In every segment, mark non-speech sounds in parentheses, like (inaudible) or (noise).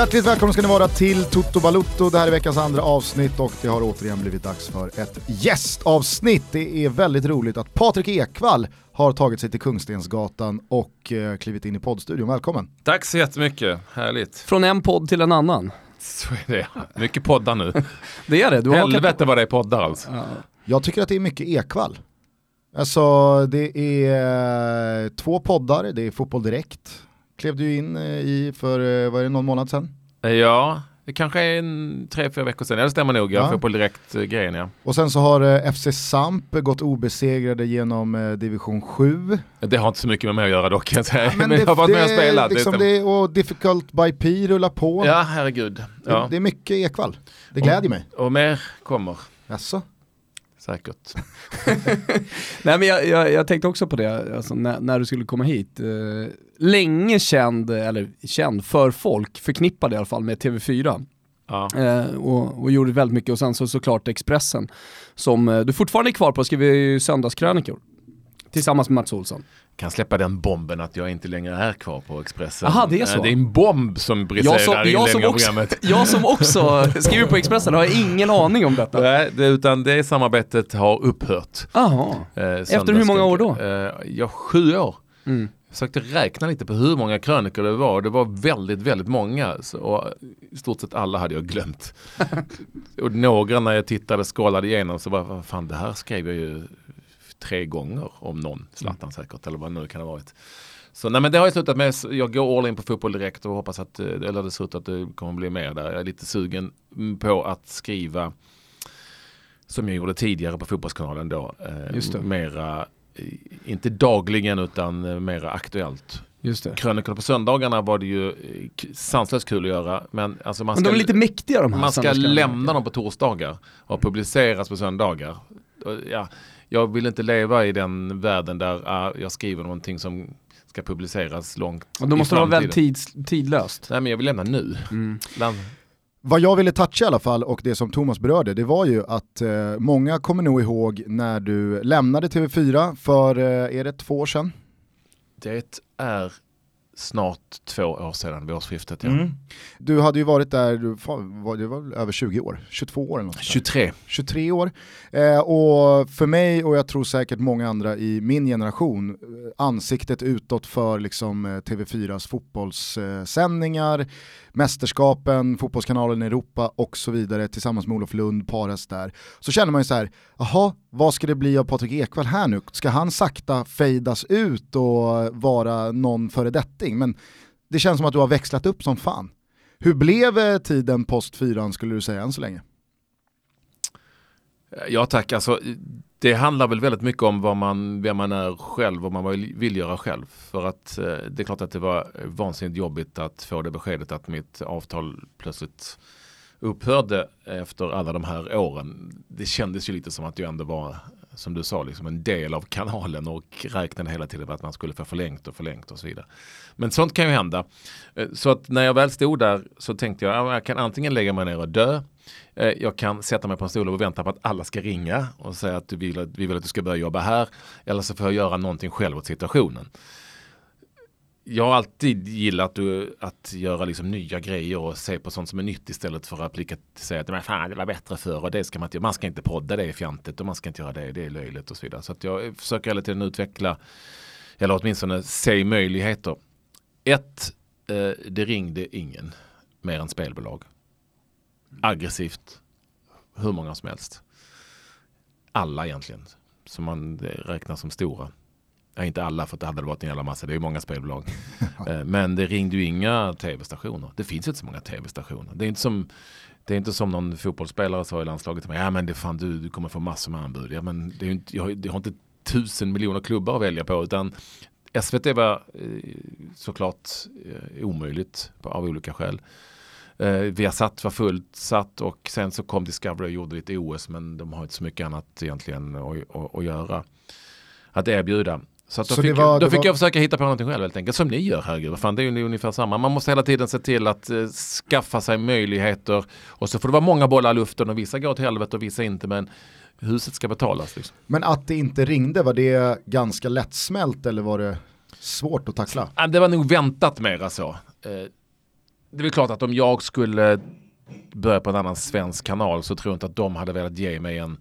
Hjärtligt välkomna ska ni vara till Toto Balutto. Det här är veckans andra avsnitt och det har återigen blivit dags för ett gästavsnitt. Det är väldigt roligt att Patrik Ekwall har tagit sig till Kungstensgatan och eh, klivit in i poddstudion. Välkommen! Tack så jättemycket, härligt. Från en podd till en annan. Så är det. Mycket poddar nu. (laughs) Det är det. Du har Helvete vad det är poddar alltså. Ja. Jag tycker att det är mycket Ekwall. Alltså det är eh, två poddar, det är Fotboll Direkt. Klev du in eh, i för, vad är det, någon månad sedan? Ja, det kanske är en tre, fyra veckor sedan. Ja, det stämmer nog. Jag Ja. får på direkt-grejen ja. Och sen så har eh, FC Samp gått obesegrade genom eh, division 7. Det har inte så mycket med mig att göra dock kan jag säga. Men, (laughs) det- jag har varit med och det- spelat. Liksom det det, och Difficult by P rullar på. Ja, herregud. Det, Ja. det är mycket Ekwall. Det glädjer mig. Och mer kommer Jaså? säkert. (laughs) Nej men jag, jag, jag tänkte också på det, alltså, när, när du skulle komma hit. Eh, länge känd, eller känd för folk, förknippad i alla fall med TV4. Ja. Eh, och, och gjorde väldigt mycket och sen så såklart Expressen som eh, du fortfarande är kvar på, skriver ju söndagskrönikor. Tillsammans med Mats Olsson. Kan släppa den bomben att jag inte längre är kvar på Expressen. Aha, det är så. Eh, Det är en bomb som briserar i inledningen av programmet. (laughs) jag som också skriver på Expressen har ingen aning om detta. Nej, det, utan det samarbetet har upphört. Jaha. Eh, Efter hur många år då? Eh, ja, sju år. Mm. Jag försökte räkna lite på hur många krönikor det var. Det var väldigt, väldigt många. Och I stort sett alla hade jag glömt. (laughs) och några när jag tittade skålade igenom så var fan det här skrev jag ju tre gånger om någon. Zlatan säkert eller vad det nu kan ha varit. Så nej men det har jag slutat med. Jag går all in på fotboll direkt och hoppas att, eh, eller det ser ut att det kommer bli mer där. Jag är lite sugen mm, på att skriva som jag gjorde tidigare på Fotbollskanalen då. Eh, Just det. Mera, inte dagligen utan eh, mera aktuellt. Just det. Krönikorna på söndagarna var det ju eh, sanslöst kul att göra. Men alltså man Men ska, de är lite mäktiga de här man ska lämna dem på torsdagar och publiceras på söndagar. Ja, jag vill inte leva i den världen där ah, jag skriver någonting som ska publiceras långt Och då måste det vara väldigt tidlöst. Nej men jag vill lämna nu. Mm. Vad jag ville toucha i alla fall och det som Thomas berörde det var ju att eh, många kommer nog ihåg när du lämnade TV4 för, eh, är det två år sedan? det är snart två år sedan vid årsskiftet. Ja. Mm. Du hade ju varit där, du, var- det var över 20 år, 22 år eller något sånt där. 23. 23 år. Eh, och för mig och jag tror säkert många andra i min generation, eh, ansiktet utåt för liksom, eh, TV4s fotbollssändningar, mästerskapen, fotbollskanalen i Europa och så vidare tillsammans med Olof Lund, paras där. Så känner man ju så här, jaha, vad ska det bli av Patrik Ekwall här nu? Ska han sakta fejdas ut och vara någon någonting, Men det känns som att du har växlat upp som fan. Hur blev eh, tiden post fyran skulle du säga än så länge? Eh, ja tack, alltså det handlar väl väldigt mycket om vad man, vem man är själv och vad man vill, vill göra själv. För att eh, det är klart att det var vansinnigt jobbigt att få det beskedet att mitt avtal plötsligt upphörde efter alla de här åren. Det kändes ju lite som att jag ändå var, som du sa, liksom en del av kanalen och räknade hela tiden med att man skulle få förlängt och förlängt och så vidare. Men sånt kan ju hända. Eh, så att när jag väl stod där så tänkte jag, att jag kan antingen lägga mig ner och dö eh, Jag kan sätta mig på en stol och vänta på att alla ska ringa och säga att du vill, att vi vill att du ska börja jobba här. Eller så får jag göra någonting själv åt situationen. Jag har alltid gillat att, göra liksom nya grejer och se på sånt som är nytt istället för att blicka säga att "Men fan, det var bättre förr och det ska man inte Man ska inte podda, det är fjantigt och man ska inte göra det, det är löjligt och så vidare. Så att jag försöker hela tiden utveckla, eller åtminstone se möjligheter. Ett, eh, det ringde ingen mer än spelbolag aggressivt. Hur många som helst. Alla egentligen. Som man räknar som stora. Ja, inte alla för det hade varit en jävla massa. Det är ju många spelbolag. (laughs) Eh, Men det ringde ju inga tv-stationer. Det finns ju inte så många tv-stationer. Det är inte som det är inte som någon fotbollsspelare sa i landslaget till mig. Ja men det fan du, du kommer få massor med anbud. Ja men det är inte, jag, har- jag har inte tusen miljoner klubbar att välja på. Utan SVT var eh, såklart eh, omöjligt på- av olika skäl. Eh, vi har satt var fullt satt och sen så kom Discovery och gjorde lite OS men de har inte så mycket annat egentligen att, att, att göra. Att erbjuda. Så, Så fick, var- då fick var- jag försöka hitta på någonting själv helt enkelt. Som ni gör, herregud. Fan, det är ju ungefär samma. Man måste hela tiden se till att eh, skaffa sig möjligheter. Och så får det vara många bollar i luften och vissa går till helvete och vissa inte. Men huset ska betalas. Liksom. Men att det inte ringde, var det ganska lättsmält eller var det svårt att tackla? Det var nog väntat mera så. Eh, det är väl klart att om jag skulle börja på en annan svensk kanal så tror jag inte att de hade velat ge mig en,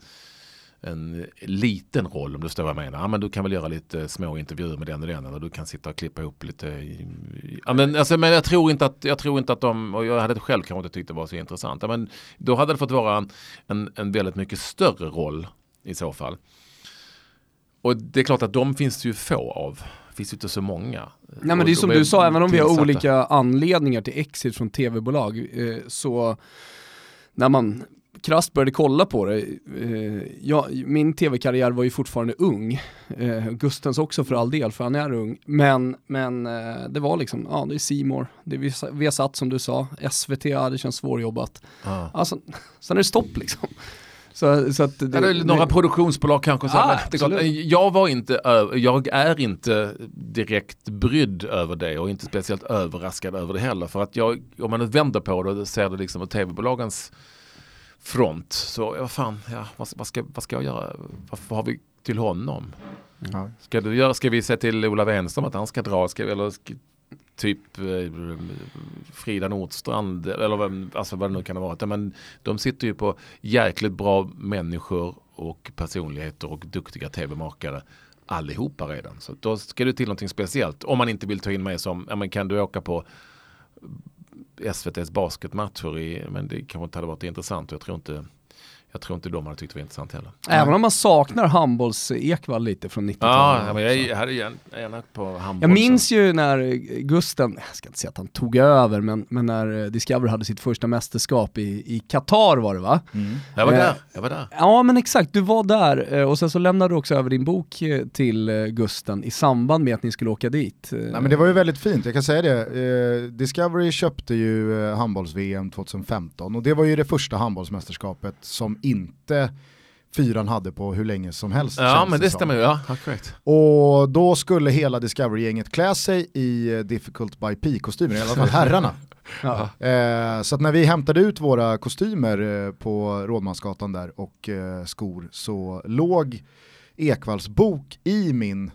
en liten roll om du förstår vad jag menar. Ja, men du kan väl göra lite små intervjuer med den och den eller du kan sitta och klippa ihop lite. Ja, men, alltså, men jag tror inte att, jag tror inte att de, och jag hade själv kanske inte tyckt det var så intressant. Ja, men då hade det fått vara en, en, en väldigt mycket större roll i så fall. Och det är klart att de finns det ju få av. Det finns ju inte så många. Nej men det är som du sa, även om vi har olika anledningar till exit från tv-bolag, eh, så när man krasst började kolla på det, eh, ja, min tv-karriär var ju fortfarande ung, eh, Gustens också för all del, för han är ung, men, men eh, det var liksom, ja det är Simor, det är Viasat som du sa, SVT, ja, det känns svårjobbat. Ah. Alltså, (laughs) sen är det stopp liksom. Så, så att det, Eller några det, produktionsbolag kanske. Så ah, men, jag var inte, jag är inte direkt brydd över det och inte speciellt överraskad över det heller. För att jag, om man vänder på det och ser det liksom tv-bolagens front. Så vad fan, ja, vad, vad, ska, vad ska jag göra? Varför har vi till honom? Mm. Ska, du göra, ska vi säga till Ola Wenström att han ska dra? Ska, eller ska, typ eh, Frida Nordstrand eller alltså vad det nu kan ha varit. Men de sitter ju på jäkligt bra människor och personligheter och duktiga tv-makare allihopa redan. Så då ska det till någonting speciellt. Om man inte vill ta in mig som, ja men kan du åka på SVTs basketmatcher i, men det kanske inte hade varit intressant. Jag tror inte jag tror inte de hade tyckt det var intressant heller. Även om man saknar handbolls-Ekvall lite från 90-talet. Ja, men jag hade gärna på handboll. Jag minns ju när Gusten, jag ska inte säga att han tog över, men, men när Discovery hade sitt första mästerskap i Qatar var det va? Mm. Jag var eh, där, jag var där. Ja men exakt, du var där eh, och sen så lämnade du också över din bok eh, till eh, Gusten i samband med att ni skulle åka dit. Nej men det var ju väldigt fint, jag kan säga det. Discovery köpte ju handbolls-VM 2015 och det var ju det första handbollsmästerskapet som inte fyran hade på hur länge som helst. Ja men det stämmer ju, ja. Och då skulle hela Discovery-gänget klä sig i uh, Difficult by P-kostymer, i alla fall herrarna. (laughs) ja. eh, så när vi hämtade ut våra kostymer eh, på Rådmansgatan där och eh, skor så låg Ekvalls bok i min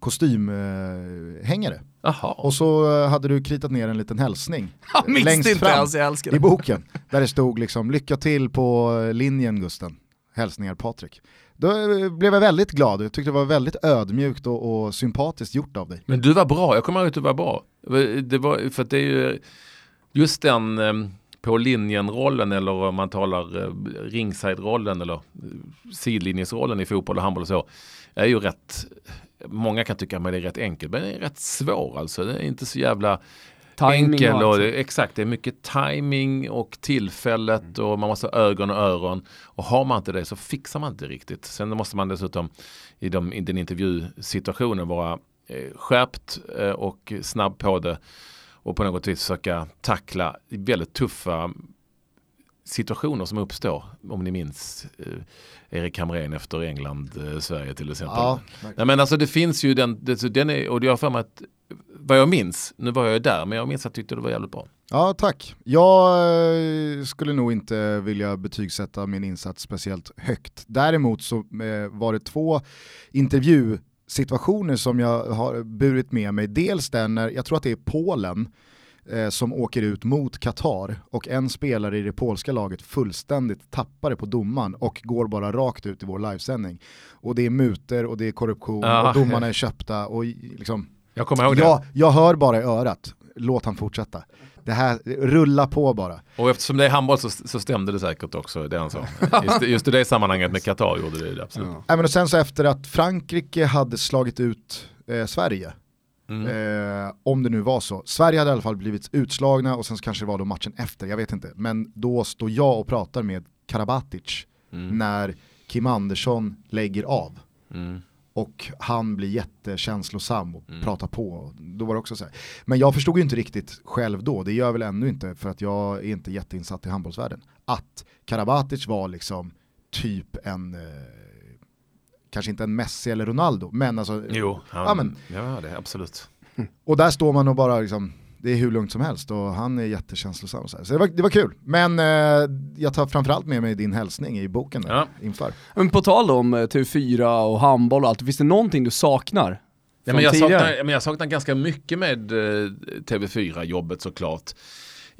kostymhängare. Aha. Och så hade du kritat ner en liten hälsning (laughs) längst fram ens, i boken. Där det stod liksom lycka till på linjen Gusten. Hälsningar Patrik. Då eh, blev jag väldigt glad, jag tyckte det var väldigt ödmjukt och, och sympatiskt gjort av dig. Men du var bra, jag kommer ihåg att du var bra. Det var, för det är ju just den eh, på linjen-rollen eller om man talar eh, ringside-rollen eller sidlinjesrollen i fotboll och handboll och så är ju rätt Många kan tycka att det är rätt enkelt men det är rätt svår alltså. Det är inte så jävla timing enkel. Och, och exakt, det är mycket timing och tillfället och man måste ha ögon och öron. Och har man inte det så fixar man inte riktigt. Sen måste man dessutom i, de, i den intervjusituationen vara eh, skärpt eh, och snabb på det och på något vis försöka tackla väldigt tuffa situationer som uppstår. Om ni minns eh, Erik Hamrén efter England-Sverige eh, till exempel. Ja, Nej, men alltså det finns ju den, det, den är, och jag har för mig att vad jag minns, nu var jag ju där, men jag minns att jag tyckte det var jävligt bra. Ja, tack. Jag eh, skulle nog inte vilja betygsätta min insats speciellt högt. Däremot så eh, var det två intervjusituationer som jag har burit med mig. Dels den när, jag tror att det är Polen, som åker ut mot Qatar och en spelare i det polska laget fullständigt tappar det på domaren och går bara rakt ut i vår livesändning. Och det är muter och det är korruption ah, och domarna är köpta och liksom jag kommer ihåg det. Jag, hör bara i örat, låt han fortsätta. Det här, rulla på bara. Och eftersom det är handboll så, så stämde det säkert också det han sa. Just, just i det sammanhanget med Qatar gjorde det, det absolut. Ja. men och sen så efter att Frankrike hade slagit ut eh, Sverige, Mm. Eh, om det nu var så. Sverige hade i alla fall blivit utslagna och sen så kanske det var då matchen efter, jag vet inte. Men då står jag och pratar med Karabatic mm. när Kim Andersson lägger av. Mm. Och han blir jättekänslosam och mm. pratar på. Då var det också så här. Men jag förstod ju inte riktigt själv då, det gör jag väl ännu inte för att jag är inte jätteinsatt i handbollsvärlden. Att Karabatic var liksom typ en eh, kanske inte en Messi eller Ronaldo, men alltså... Jo, han, ja, men, ja det absolut. Och där står man och bara liksom, det är hur lugnt som helst och han är jättekänslosam. Så, så det, var, det var kul. Men eh, jag tar framförallt med mig din hälsning i boken där, ja. inför. Men på tal om eh, TV4 och handboll och allt, finns det någonting du saknar Ja, men, jag saknar, men jag saknar ganska mycket med eh, TV4-jobbet såklart.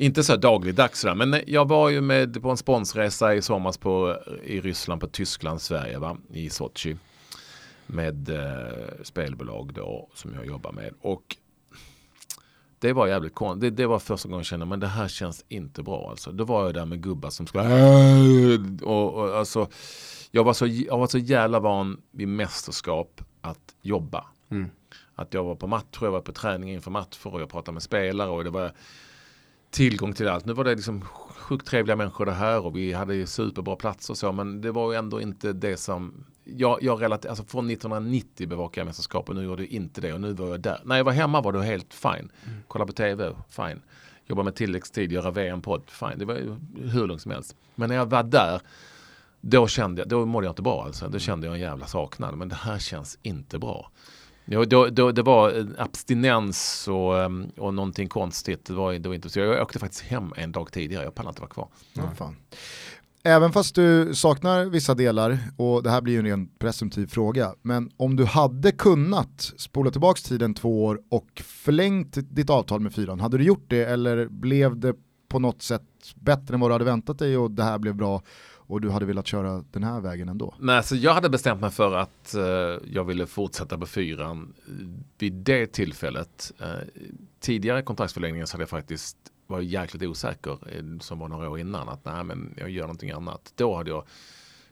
Inte så dagligdags sådär, men jag var ju med på en sponsresa i somras på, i Ryssland, på Tyskland, Sverige, va? i Sochi. Med eh, spelbolag då som jag jobbar med. Och det var jävligt konstigt. Det, det, var första gången jag kände men det här känns inte bra. Alltså. Då var jag där med gubbar som skulle... Och, och, alltså, jag, var så, jag var så jävla van vid mästerskap att jobba. Mm. Att jag var på matcher, jag var på träning inför matcher och jag pratade med spelare och det var tillgång till allt. Nu var det liksom sjukt trevliga människor det här och vi hade superbra plats och så men det var ju ändå inte det som jag, jag relater, alltså från 1990 bevakade jag mästerskap och nu gjorde jag inte det och nu var jag där. När jag var hemma var det helt fine. Mm. Kolla på tv, fine. Jobba med tilläggstid, göra VM-podd, fine. Det var ju hur långt som helst. Men när jag var där, då kände jag, då mådde jag inte bra alltså. Då kände jag en jävla saknad. Men det här känns inte bra. Ja, det, det var eh, abstinens och, ehm, och någonting konstigt. Det var, det var inte, så jag åkte faktiskt hem en dag tidigare, jag pallade inte vara kvar. Ja, fan. Även fast du saknar vissa delar, och det här blir ju en ren presumtiv fråga, men om du hade kunnat spola tillbaka tiden två år och förlängt ditt avtal med fyran, hade du gjort det eller blev det på något sätt bättre än vad du hade väntat dig och det här blev bra och du hade velat köra den här vägen ändå? Nej, så jag hade bestämt mig för att eh, jag ville fortsätta på fyran vid det tillfället. Eh, tidigare kontraktsförlängningen så hade jag faktiskt var jäkligt osäker eh, som var några år innan att nej men jag gör någonting annat. Då hade jag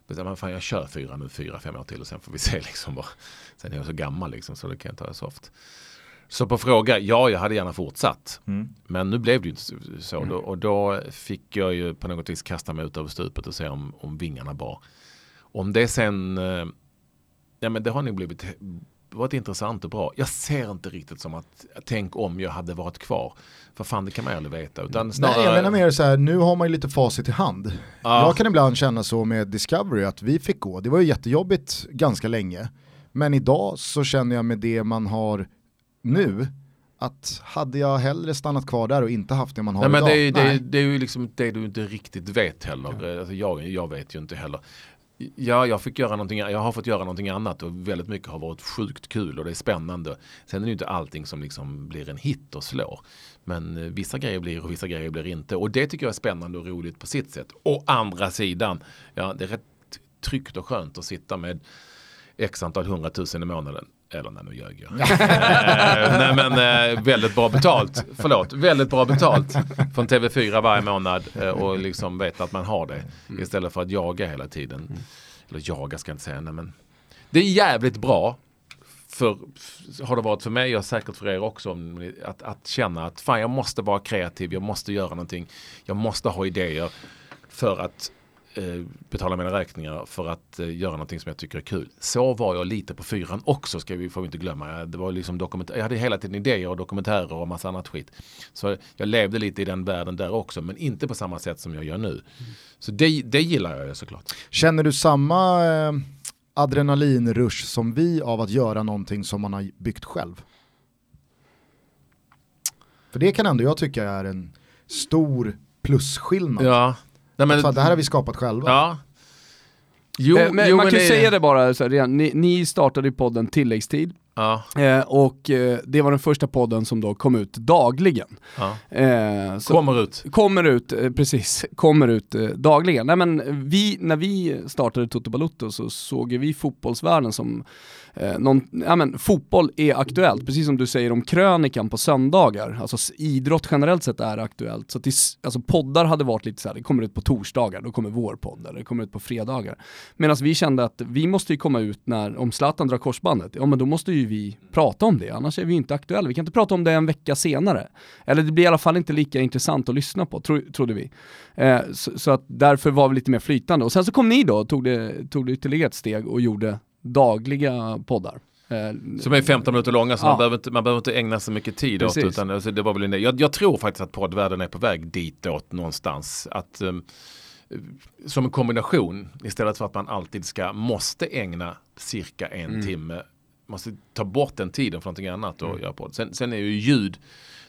bestämt mig fan jag kör fyra nu fyra, fem år till och sen får vi se (laughs) liksom Bara. Sen är jag så gammal liksom så det kan jag ta det soft. Så på fråga, ja jag hade gärna fortsatt. Mm. Men nu blev det ju inte så. Mm. Och då fick jag ju på något vis kasta mig ut över stupet och se om, om vingarna bar. Om det sen, eh, ja men det har nog blivit varit intressant och bra. Jag ser inte riktigt som att, tänk om jag hade varit kvar. För fan det kan man ju aldrig veta. Utan snarare... Nej jag menar mer så här, nu har man ju lite facit i hand. Ja. Jag kan ibland känna så med Discovery att vi fick gå, det var ju jättejobbigt ganska länge. Men idag så känner jag med det man har nu, att hade jag hellre stannat kvar där och inte haft det man har Nej, idag. Men det, är, det, är, det är ju liksom det du inte riktigt vet heller. Ja. Alltså jag, jag vet ju inte heller. Ja, jag fick göra någonting, jag har fått göra någonting annat och väldigt mycket har varit sjukt kul och det är spännande. Sen är det ju inte allting som liksom blir en hit och slår. Men eh, vissa grejer blir och vissa grejer blir inte. Och det tycker jag är spännande och roligt på sitt sätt. Å andra sidan, ja det är rätt tryggt och skönt att sitta med x antal hundratusen i månaden. Eller nej, nu ljög jag. (laughs) eh, nej men eh, väldigt bra betalt. Förlåt, väldigt bra betalt från TV4 varje månad eh, och liksom veta att man har det. Mm. Istället för att jaga hela tiden. Mm. Eller jaga ska jag inte säga, nej men. Det är jävligt bra. För, har det varit för mig och säkert för er också. Att, att känna att fan jag måste vara kreativ, jag måste göra någonting. Jag måste ha idéer. För att betala mina räkningar för att eh, göra någonting som jag tycker är kul. Så var jag lite på fyran också, ska vi, får vi inte glömma. Det var liksom jag hade hela tiden idéer och dokumentärer och massa annat skit. Så jag levde lite i den världen där också, men inte på samma sätt som jag gör nu. Mm. Så det, det gillar jag såklart. Känner du samma eh, adrenalinrush som vi av att göra någonting som man har byggt själv? För det kan ändå jag tycka är en stor plusskillnad. Ja, Nej, men, Fan, det här har vi skapat själva. Ja. Jo, eh, men, jo, man men kan ju säga det bara, så här, ni, ni startade ju podden Tilläggstid. Ja. Eh, och eh, det var den första podden som då kom ut dagligen. Ja. Eh, kommer ut. Kommer ut, eh, precis. Kommer ut eh, dagligen. Nej, men vi, när vi startade Toto Balutto så såg vi fotbollsvärlden som eh, någon, ja, men, fotboll är aktuellt, precis som du säger om krönikan på söndagar. Alltså idrott generellt sett är aktuellt. Så att det, alltså, poddar hade varit lite såhär, det kommer ut på torsdagar, då kommer vår podd, eller det kommer ut på fredagar. Medan vi kände att vi måste ju komma ut när, om Zlatan drar korsbandet, ja men då måste ju vi prata om det, annars är vi inte aktuella. Vi kan inte prata om det en vecka senare. Eller det blir i alla fall inte lika intressant att lyssna på, tro, trodde vi. Eh, så, så, att därför var vi lite mer flytande. Och sen så kom ni då och tog det, tog det ytterligare ett steg och gjorde dagliga poddar. Eh, Som är 15 minuter långa så ja. man, behöver inte, man behöver inte ägna så mycket tid Precis. åt utan alltså, det var väl jag, jag tror faktiskt att poddvärlden är på väg ditåt någonstans. Att, um, som en kombination istället för att man alltid ska, måste ägna cirka en mm. timme. Måste ta bort den tiden för någonting annat och mm. göra podd. Sen, sen är ju ljud,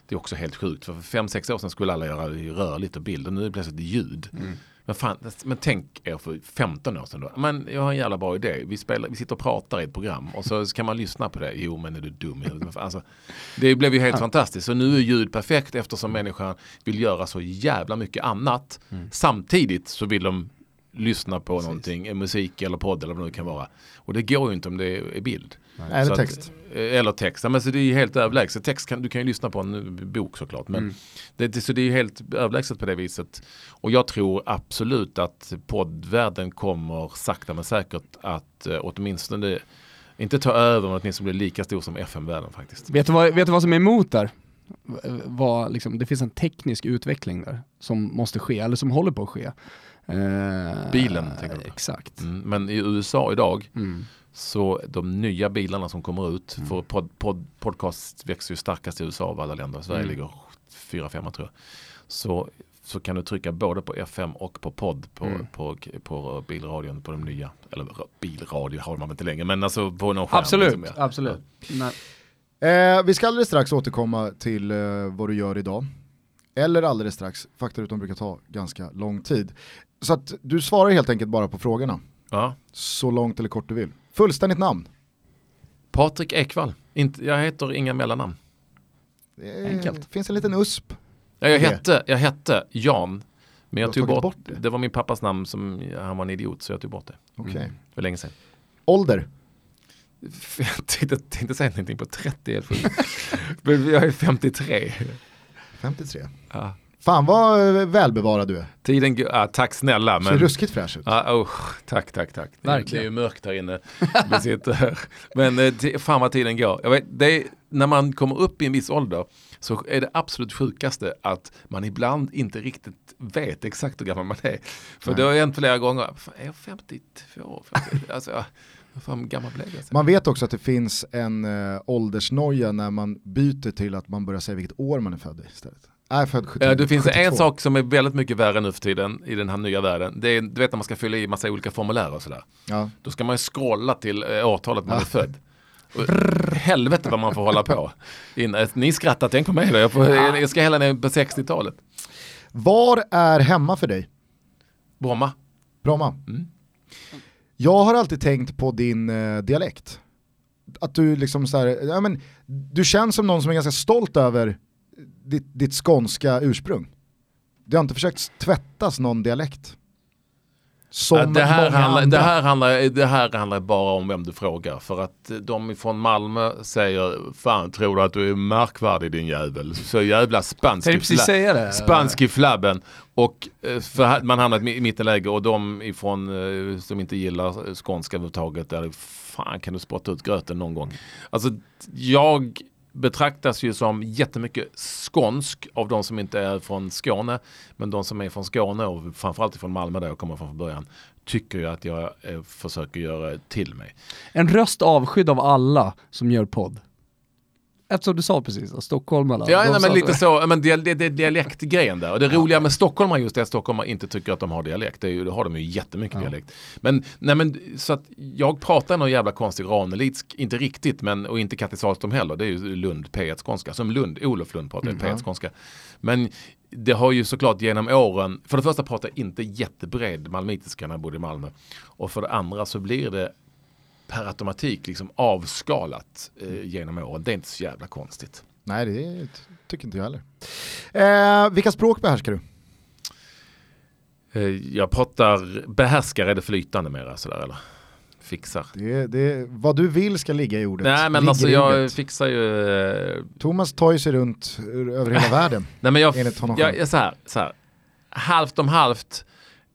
det är också helt sjukt. För fem, sex år sedan skulle alla göra rörligt och bild och nu är det plötsligt ljud. Mm. Men, fan, men tänk er för 15 år sedan då. Men jag har en jävla bra idé. Vi, spelar, vi sitter och pratar i ett program och så kan man lyssna på det. Jo men är du dum alltså, Det blev ju helt ja. fantastiskt. Så nu är ljud perfekt eftersom människan vill göra så jävla mycket annat. Mm. Samtidigt så vill de lyssna på Precis. någonting, musik eller podd eller vad det nu kan vara. Och det går ju inte om det är bild. Nej, eller text. Att, eller text, men så det är helt överlägset. Text kan, du kan ju lyssna på en bok såklart. Men mm. det, så det är helt överlägset på det viset. Och jag tror absolut att poddvärlden kommer sakta men säkert att eh, åtminstone inte ta över men åtminstone bli lika stor som FM-världen faktiskt. Vet du vad, vet du vad som är emot där? Vad, liksom, det finns en teknisk utveckling där som måste ske, eller som håller på att ske. Eh, Bilen tänker du Exakt. Mm, men i USA idag mm. så de nya bilarna som kommer ut, mm. för pod, pod, podcast växer ju starkast i USA av alla länder. Sverige mm. ligger 4-5 tror jag. Så, så kan du trycka både på FM och på podd på, mm. på, på, på bilradion på de nya. Eller bilradio har man inte längre men alltså på någon skärm. Absolut, liksom, ja. absolut. Eh, vi ska alldeles strax återkomma till eh, vad du gör idag. Eller alldeles strax, faktarutan brukar ta ganska lång tid. Så att du svarar helt enkelt bara på frågorna. Ja. Så långt eller kort du vill. Fullständigt namn? Patrik Ekvall. Inte, jag heter inga mellannamn. Det Enkelt. finns en liten USP. Ja, jag, hette, jag hette Jan. Men jag tog bort, bort, det. Det var min pappas namn som, han var en idiot så jag tog bort det. Okej. Okay. Mm. För länge sedan. Ålder? (laughs) Jag tänkte, tänkte säga någonting på 30 (laughs) Men jag är 53. 53? Ja. Fan vad eh, välbevarad du är. Tiden ja, tack snälla. Ser ruskigt fräsch ut. Ja, oh, tack, tack, tack. Verkligen. Det är ju mörkt här inne. Vi sitter här. Men eh, fan vad tiden går. Jag vet, det är, när man kommer upp i en viss ålder så är det absolut sjukaste att man ibland inte riktigt vet exakt hur gammal man är. För Nej. det har hänt flera gånger. Är jag 52? 50? Alltså, fan gammal blev jag? Man vet också att det finns en äh, åldersnoja när man byter till att man börjar säga vilket år man är född i istället. Nej, född 70, det finns 72. en sak som är väldigt mycket värre nu för tiden i den här nya världen. Det är, du vet när man ska fylla i massa olika formulär och sådär. Ja. Då ska man ju scrolla till äh, årtalet man ja. är född. (laughs) Och, helvete vad man får hålla på. In, äh, ni skrattar, tänk på mig då. Jag, får, ja. jag ska hela ner på 60-talet. Var är hemma för dig? Bromma. Bromma. Mm. Jag har alltid tänkt på din eh, dialekt. Att du liksom så här, ja, men, du känns som någon som är ganska stolt över ditt, ditt skånska ursprung. Det har inte försökt tvättas någon dialekt. Som det, här handlar, det, här handlar, det här handlar bara om vem du frågar. För att de från Malmö säger, fan tror du att du är märkvärdig din jävel. Så jävla spansk, i, fla spansk i flabben. Och eh, för man hamnar i mittenläge och de ifrån, eh, som inte gillar skånska överhuvudtaget, där fan kan du spotta ut gröten någon gång. Alltså jag betraktas ju som jättemycket skånsk av de som inte är från Skåne. Men de som är från Skåne och framförallt från Malmö där jag kommer från början tycker jag att jag eh, försöker göra till mig. En röst avskydd av alla som gör podd. Eftersom du sa precis att stockholmarna... Ja, nej, men lite så, men det, det, det dialektgrejen där. Och det roliga med stockholmar just är att stockholmar inte tycker att de har dialekt. Det, är ju, det har de ju jättemycket ja. dialekt. Men, nej, men så att jag pratar någon jävla konstig ranelidsk, inte riktigt, men och inte Kattis Ahlström heller. Det är ju Lund P1 skånska. Som Lund, Olof Lund pratar mm, P1 skånska. Men det har ju såklart genom åren, för det första pratar jag inte jättebred malmöitiska när jag bodde i Malmö. Och för det andra så blir det per automatik liksom avskalat eh, genom åren. Det är inte så jävla konstigt. Nej, det tycker inte jag heller. Eh, vilka språk behärskar du? Eh, jag pratar, behärskar är det flytande mera sådär eller? Fixar. Det, det, vad du vill ska ligga i ordet. Nej men alltså jag fixar ju... Eh... Thomas tar ju sig runt över hela (laughs) världen. Nej men jag, jag, jag så här, så här, halvt om halvt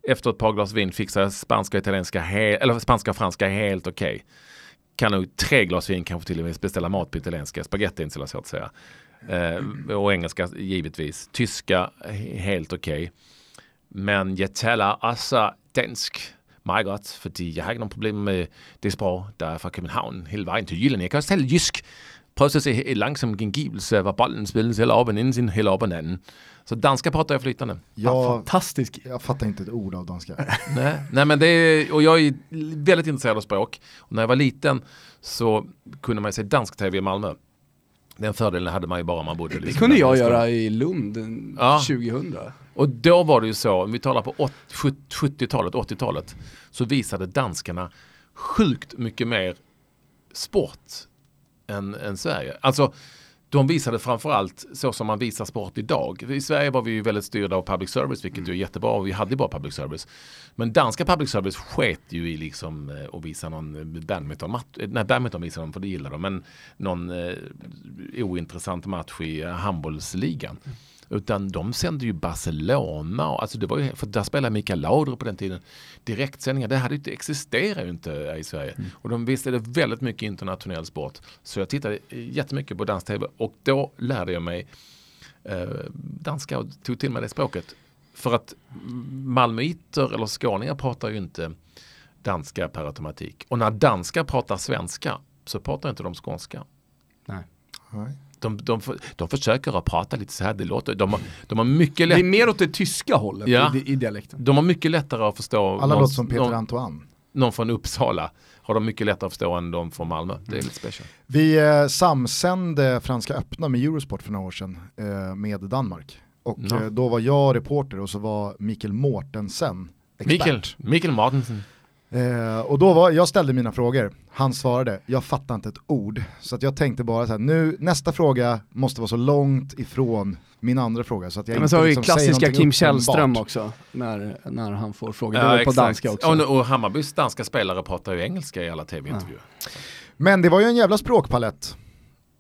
efter ett par glas vin fixar jag spanska och italienska, eller spanska och franska helt okej. Okay. Kan nog tre glas vin kanske till och med beställa mat på italienska, spagetti är inte så svårt att säga. Eh, och engelska givetvis. Tyska helt okej. Okay. Men jag talar alltså dansk meget godt, fordi jeg har ikke nogen problem med det sprog, der er fra København hele vejen til Jylland. Jeg kan også tale jysk. Prøv at se et langsom gengivelse, hvor bollen spilles eller op og inden sin, eller op og anden. Så danska pratar jag flytande. Ja, fantastisk. Jag fattar inte ett ord av danska. (laughs) nej, nej, men det är, och jag är väldigt intresserad av språk. Och när jag var liten så kunde man se dansk tv i Malmö. Den fördelen hade man ju bara om man bodde Det kunde jag göra i Lund ja. 2000. Och då var det ju så, om vi talar på 70-talet, 80-talet, så visade danskarna sjukt mycket mer sport än, än Sverige. Alltså de visade framförallt så som man visar sport idag. I Sverige var vi ju väldigt styrda av public service, vilket mm. är jättebra och vi hade ju bara public service. Men danska public service sket ju i liksom eh, att visa någon badminton, nej badminton visade de för det gillar de, men någon eh, ointressant match i handbollsligan. Mm. Utan de sände ju Barcelona, alltså det var ju, för där spelade Mikael Laudrup på den tiden. Direktsändningar, det hade inte, existerar ju inte i Sverige. Mm. Och de visste det väldigt mycket internationell sport. Så jag tittade jättemycket på dansk-tv och då lärde jag mig eh, danska och tog till mig det språket. För att malmöiter eller skåningar pratar ju inte danska per automatik. Och när danskar pratar svenska så pratar inte de skånska. Nej. De, de, de försöker att prata lite så här, det låter, de, har, de har mycket lätt... Det är mer åt det tyska hållet ja, i, i dialekten. De har mycket lättare att förstå. Alla låter som Peter någon, Antoine. Någon från Uppsala har de mycket lättare att förstå än de från Malmö. Det är lite special. Vi eh, samsände Franska öppna med Eurosport för några år sedan eh, med Danmark. Och no. eh, då var jag reporter och så var Mikael Mortensen expert. Mikael, Mikael Mortensen. Eh, och då var, jag ställde mina frågor, han svarade, jag fattar inte ett ord. Så att jag tänkte bara så här, nu, nästa fråga måste vara så långt ifrån min andra fråga så att jag Men inte så har liksom vi klassiska Kim Källström också, när, när han får frågor. Ja, det på danska också. Och, och Hammarbys danska spelare pratar ju engelska i alla tv-intervjuer. Ja. Men det var ju en jävla språkpalett.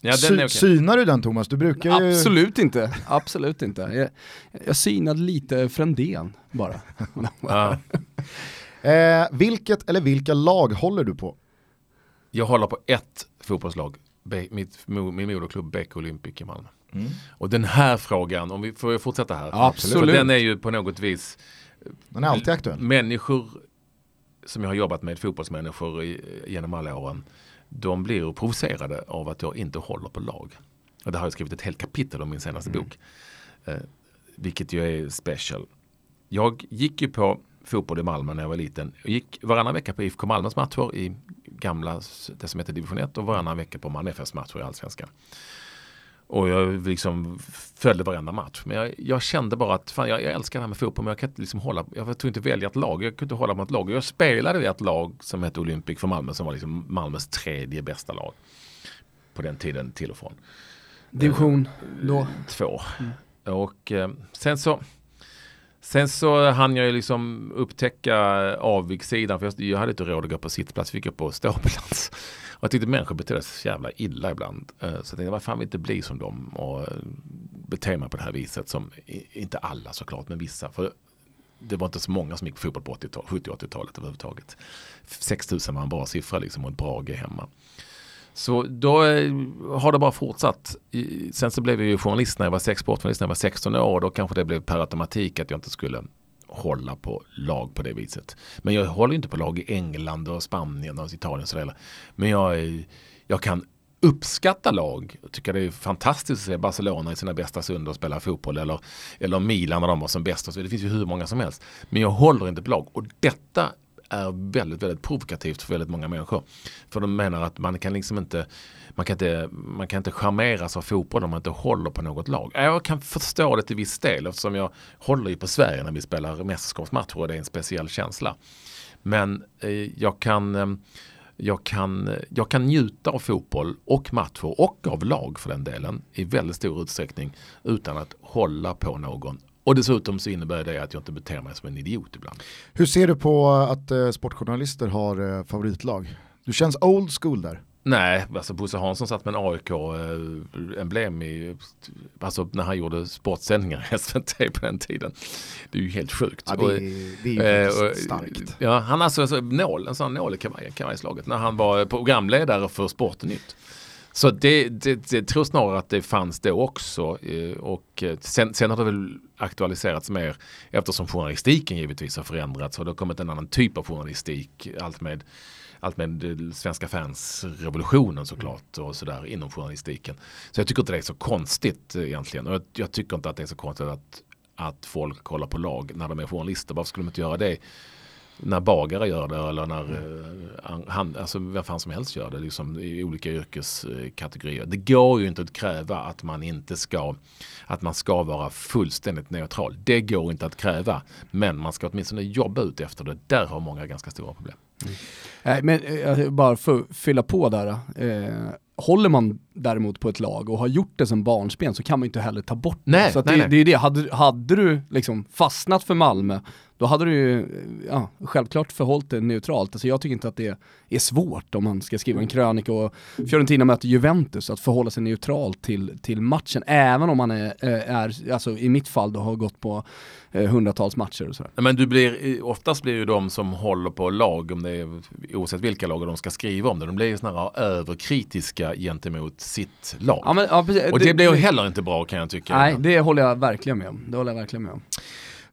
Ja, Sy okay. Synar du den Thomas? Du brukar ju... Absolut inte, absolut inte. Jag, jag synade lite Frändén bara. (laughs) Eh, vilket eller vilka lag håller du på? Jag håller på ett fotbollslag, Be mitt, min moderklubb BK Olympic i Malmö. Mm. Och den här frågan, om vi får fortsätta här. Absolut. För den är ju på något vis Den är alltid aktuell. Människor som jag har jobbat med, fotbollsmänniskor i, genom alla åren, de blir provocerade av att jag inte håller på lag. Och det har jag skrivit ett helt kapitel om min senaste mm. bok. Eh, vilket ju är special. Jag gick ju på fotboll i Malmö när jag var liten. Jag gick varannan vecka på IFK Malmös matcher i gamla, det som heter division 1 och varannan vecka på Malmö FFs matcher i Allsvenskan. Och jag liksom följde varenda match. Men jag, jag kände bara att fan, jag, jag, älskar det här med fotboll men jag kan inte liksom hålla, jag tog inte välja ett lag. Jag kunde inte hålla på ett lag. Jag spelade i ett lag som hette Olympic för Malmö som var liksom Malmös tredje bästa lag. På den tiden till och från. Division då? Två. Mm. Och eh, sen så Sen så hann jag ju liksom upptäcka avigsidan för jag, hade inte råd att gå på sittplats, fick jag på ståplats. Och jag tyckte människor betedde sig så jävla illa ibland. Eh, så jag tänkte, vad fan vill inte bli som dem och eh, bete mig på det här viset som, inte alla såklart, men vissa. För det var inte så många som gick på fotboll på 70-80-talet överhuvudtaget. 6000 var en bra siffra liksom och ett bra G hemma. Så då eh, har det bara fortsatt. Sen så blev jag ju journalist när jag var sportjournalist när jag var 16 år. Då kanske det blev per automatik att jag inte skulle hålla på lag på det viset. Men jag håller inte på lag i England och Spanien och Italien. Och så Men jag, eh, jag kan uppskatta lag. Jag tycker det är fantastiskt att se Barcelona i sina bästa stunder och spela fotboll. Eller, eller Milan när de var som bäst. Det finns ju hur många som helst. Men jag håller inte på lag. Och detta är väldigt, väldigt provokativt för väldigt många människor. För de menar att man kan liksom inte man kan inte, man kan inte charmeras av fotboll om man inte håller på något lag. Jag kan förstå det till viss del eftersom jag håller ju på Sverige när vi spelar mästerskapsmatcher och det är en speciell känsla. Men eh, jag kan eh, jag kan, eh, jag kan njuta av fotboll och matcher och av lag för den delen i väldigt stor utsträckning utan att hålla på någon och dessutom så innebär det att jag inte beter mig som en idiot ibland. Hur ser du på att eh, sportjournalister har eh, favoritlag? Du känns old school där. Nej, alltså Bosse Hansson satt med en AIK-emblem eh, i, alltså när han gjorde sportsändningar i SVT på den tiden. Det är ju helt sjukt. Ja, det, är, det är ju och, starkt. Ja, han alltså, alltså nål, en sån nål i kavajslaget när han var programledare för Sportnytt. Så det, det, det tror snarare att det fanns då också eh, och eh, sen, sen har det väl aktualiserats mer eftersom journalistiken givetvis har förändrats och det har kommit en annan typ av journalistik. Allt med, allt med eh, svenska fans revolutionen såklart och sådär inom journalistiken. Så jag tycker inte det är så konstigt egentligen och jag, jag tycker inte att det är så konstigt att, att folk kollar på lag när de är journalister. Varför skulle de inte göra det? När bagare gör det eller när eh, han, alltså vem fan som helst gör det liksom, i olika yrkeskategorier. Det går ju inte att kräva att man inte ska att man ska vara fullständigt neutral. Det går inte att kräva men man ska åtminstone jobba ut efter det. Där har många ganska stora problem. Mm. Nej, men eh, bara för att fylla på där. Eh, håller man däremot på ett lag och har gjort det som barnsben så kan man inte heller ta bort nej, det. Så nej, det, nej. det är det, hade, hade du liksom fastnat för Malmö, då hade du ju ja, självklart förhållit det neutralt. Alltså jag tycker inte att det är svårt om man ska skriva en krönika och Fiorentina möter Juventus, att förhålla sig neutralt till, till matchen, även om man är, eh, är alltså i mitt fall då har gått på eh, hundratals matcher och sådär. Men du blir, oftast blir ju de som håller på lag, om det är, oavsett vilka lag de ska skriva om det, de blir ju snarare överkritiska gentemot sitt lag. Ja, men, ja, och det, det blir ju heller inte bra kan jag tycka. Nej, det håller jag verkligen med om. Det håller jag verkligen med om.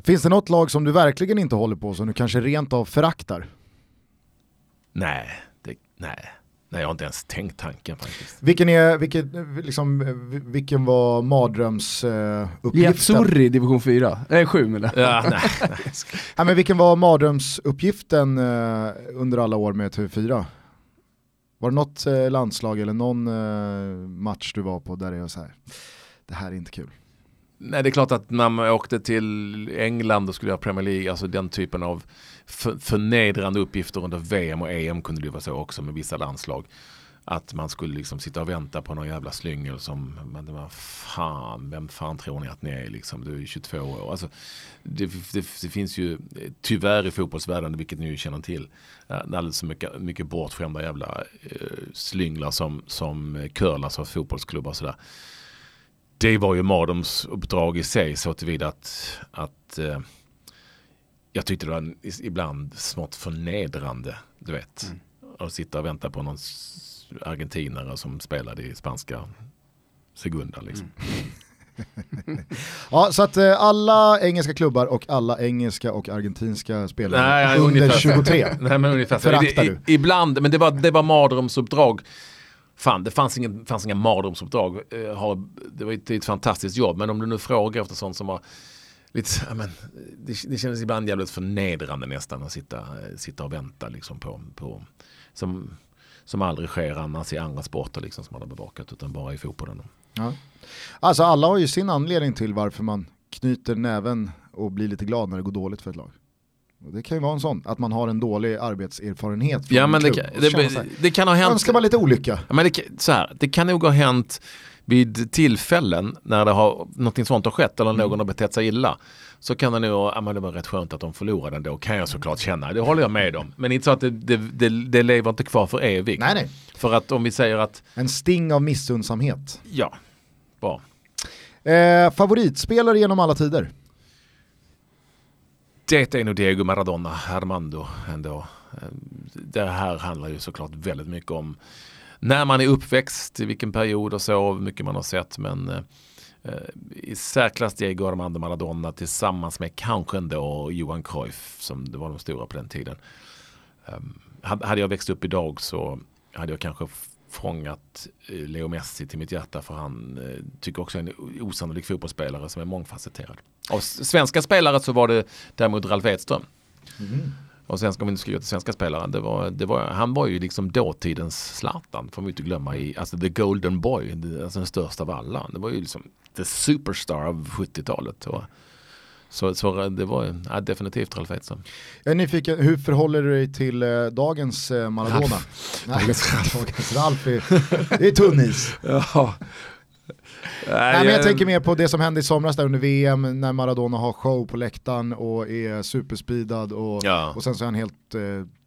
Finns det något lag som du verkligen inte håller på som du kanske rent av föraktar? Nej, det, nej. Nej, jag har inte ens tänkt tanken faktiskt. Vilken, är, vilket, liksom, vilken var mardrömsuppgiften? Uh, Sorry division 4, nej 7 eller? Ja, nej, nej. (laughs) men vilken var mardrömsuppgiften uh, under alla år med TV4? Var det något uh, landslag eller någon uh, match du var på där det är så här, det här är inte kul? Nej, det är klart att när man åkte till England och skulle göra Premier League, alltså den typen av förnedrande uppgifter under VM och EM kunde det vara så också med vissa landslag. Att man skulle liksom sitta och vänta på någon jävla slyngel som, men det var fan, vem fan tror ni att ni är liksom, du är 22 år. Alltså, det, det, det finns ju tyvärr i fotbollsvärlden, vilket ni ju känner till, eh, alldeles så mycket, mycket bortskämda jävla eh, slynglar som, som curlas av fotbollsklubbar och sådär det var ju Madums uppdrag i sig så tillvida att, att eh, jag tyckte det var ibland smått förnedrande, du vet. Mm. Att sitta och vänta på någon argentinare som spelade i spanska Segunda liksom. Mm. (laughs) ja, så att eh, alla engelska klubbar och alla engelska och argentinska spelare Nej, under ungefär, 23 Nej, men ungefär, föraktar du? ibland, men det var, det var mardrömsuppdrag Fan, det fanns, ingen, fanns inga mardrömsuppdrag. Eh, det var ett, ett fantastiskt jobb, men om du nu frågar efter sånt som var lite, ja, men, det, det kändes ibland jävligt förnedrande nästan att sitta, eh, sitta och vänta liksom på, på som, som aldrig sker annars i andra sporter liksom som man har bevakat utan bara i fotbollen. Ja. Alltså alla har ju sin anledning till varför man knyter näven och blir lite glad när det går dåligt för ett lag. Det kan ju vara en sån, att man har en dålig arbetserfarenhet från ja, men det, kan, det, det, kan ha hänt. Önskar man lite olycka. Ja, men det, så här, det kan nog ha hänt vid tillfällen när det har, någonting sånt har skett eller mm. någon har betett sig illa. Så kan det nog, ja men det var rätt skönt att de förlorade ändå, kan jag såklart känna. Det håller jag med om. Men inte så att det, det, det, det lever inte kvar för evigt. Nej, nej. För att om vi säger att... En sting av missundsamhet. Ja, bra. Eh, favoritspelare genom alla tider? Det är nog Diego Maradona, Armando ändå. Uh, det här handlar ju såklart väldigt mycket om när man är uppväxt, i vilken period och så, hur mycket man har sett. Men eh, eh, i särklass Diego Armando Maradona tillsammans med kanske ändå Johan Cruyff som det var de stora på den tiden. Ehm, hade jag växt upp idag så hade jag kanske fångat eh, Leo Messi till mitt hjärta för han eh, tycker också en osannolik fotbollsspelare som är mångfacetterad. Av svenska spelare så var det däremot Ralf Edström. Mm. Och sen ska vi inte skriva till svenska spelare, det var, det var, han var ju liksom dåtidens Zlatan, får vi inte glömma, i, alltså the golden boy, alltså den största av alla. Det var ju liksom the superstar av 70-talet. Så, så det var ja, definitivt Ralf Edström. Jag är nyfiken, hur förhåller du dig till eh, dagens eh, Maradona? Ralf. Nej, dagens (laughs) Ralf. dagens Ralf är, det är tunn is. (laughs) ja. Nej, men jag tänker mer på det som hände i somras där under VM när Maradona har show på läktaren och är superspeedad och, ja. och sen så är han helt eh,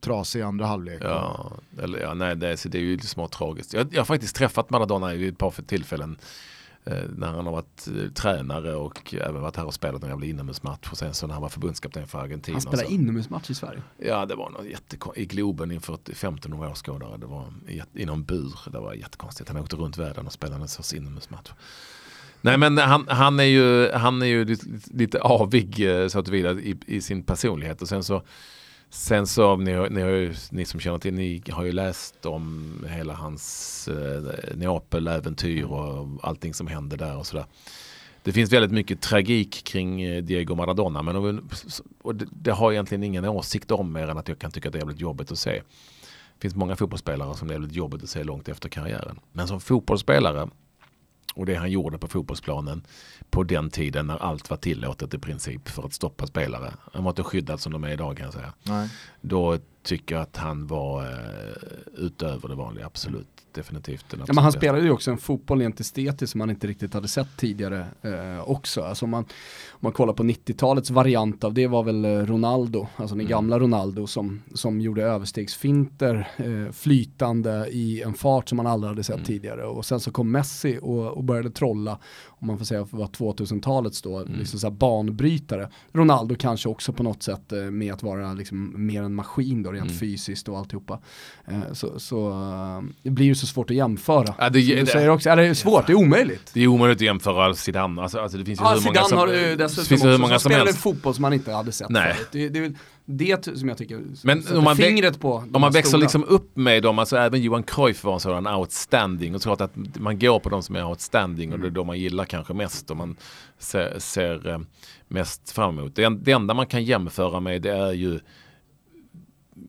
trasig i andra halvlek. Ja, eller, ja, nej, det, det är ju lite smått tragiskt. Jag, jag har faktiskt träffat Maradona vid ett par tillfällen när han har varit eh, tränare och även varit här och spelat en jävla inomhusmatch och sen så när han var förbundskapten för Argentina. Han spelade inomhusmatch i Sverige? Ja det var något jättekonstigt, i Globen inför 1500 åskådare. Det var i någon bur, det var jättekonstigt. Han åkte runt världen och spelade en sorts inomhusmatch. Nej men han, han, är ju, han är ju lite, avig eh, så att vidare i, i sin personlighet och sen så Sen så, ni, ni, ni, som känner till, ni har ju läst om hela hans eh, Neapel-äventyr och allting som hände där och sådär. det finns väldigt mycket tragik kring eh, Diego Maradona men och det, det har egentligen ingen åsikt om mer än att jag kan tycka att det är jävligt jobbigt att se. Det finns många fotbollsspelare som det är jävligt jobbigt att se långt efter karriären. Men som fotbollsspelare och det han gjorde på fotbollsplanen på den tiden när allt var tillåtet i princip för att stoppa spelare. Han var inte skyddad som de är idag kan jag säga. Nej. Då tycker jag att han var eh, utöver det vanliga, absolut definitivt. Ja, men han spelade ju också en fotboll rent estetiskt som man inte riktigt hade sett tidigare eh, också. Alltså om, man, om man kollar på 90-talets variant av det var väl eh, Ronaldo, alltså den mm. gamla Ronaldo som, som gjorde överstegsfinter eh, flytande i en fart som man aldrig hade sett mm. tidigare. Och sen så kom Messi och, och började trolla, om man får säga var 2000-talets då, mm. liksom så banbrytare. Ronaldo kanske också på något sätt eh, med att vara liksom mer en maskin då rent mm. fysiskt och alltihopa. Eh, så, så eh, det blir ju så svårt att jämföra. Ja, det, du säger också, är det svårt? Det är omöjligt. Det är omöjligt att jämföra Zidane. Alltså, alltså det finns ju ja, hur många som, har ju dessutom finns också, hur många som, som spelar fotboll som man inte hade sett Nej. förut. Det, det, det som jag tycker Men om man, fingret på om man växer liksom upp med dem, alltså även Johan Cruyff var en sådan outstanding och klart att man går på de som är outstanding och det är mm. de man gillar kanske mest och man ser, ser eh, mest fram emot. Det, det enda man kan jämföra med det är ju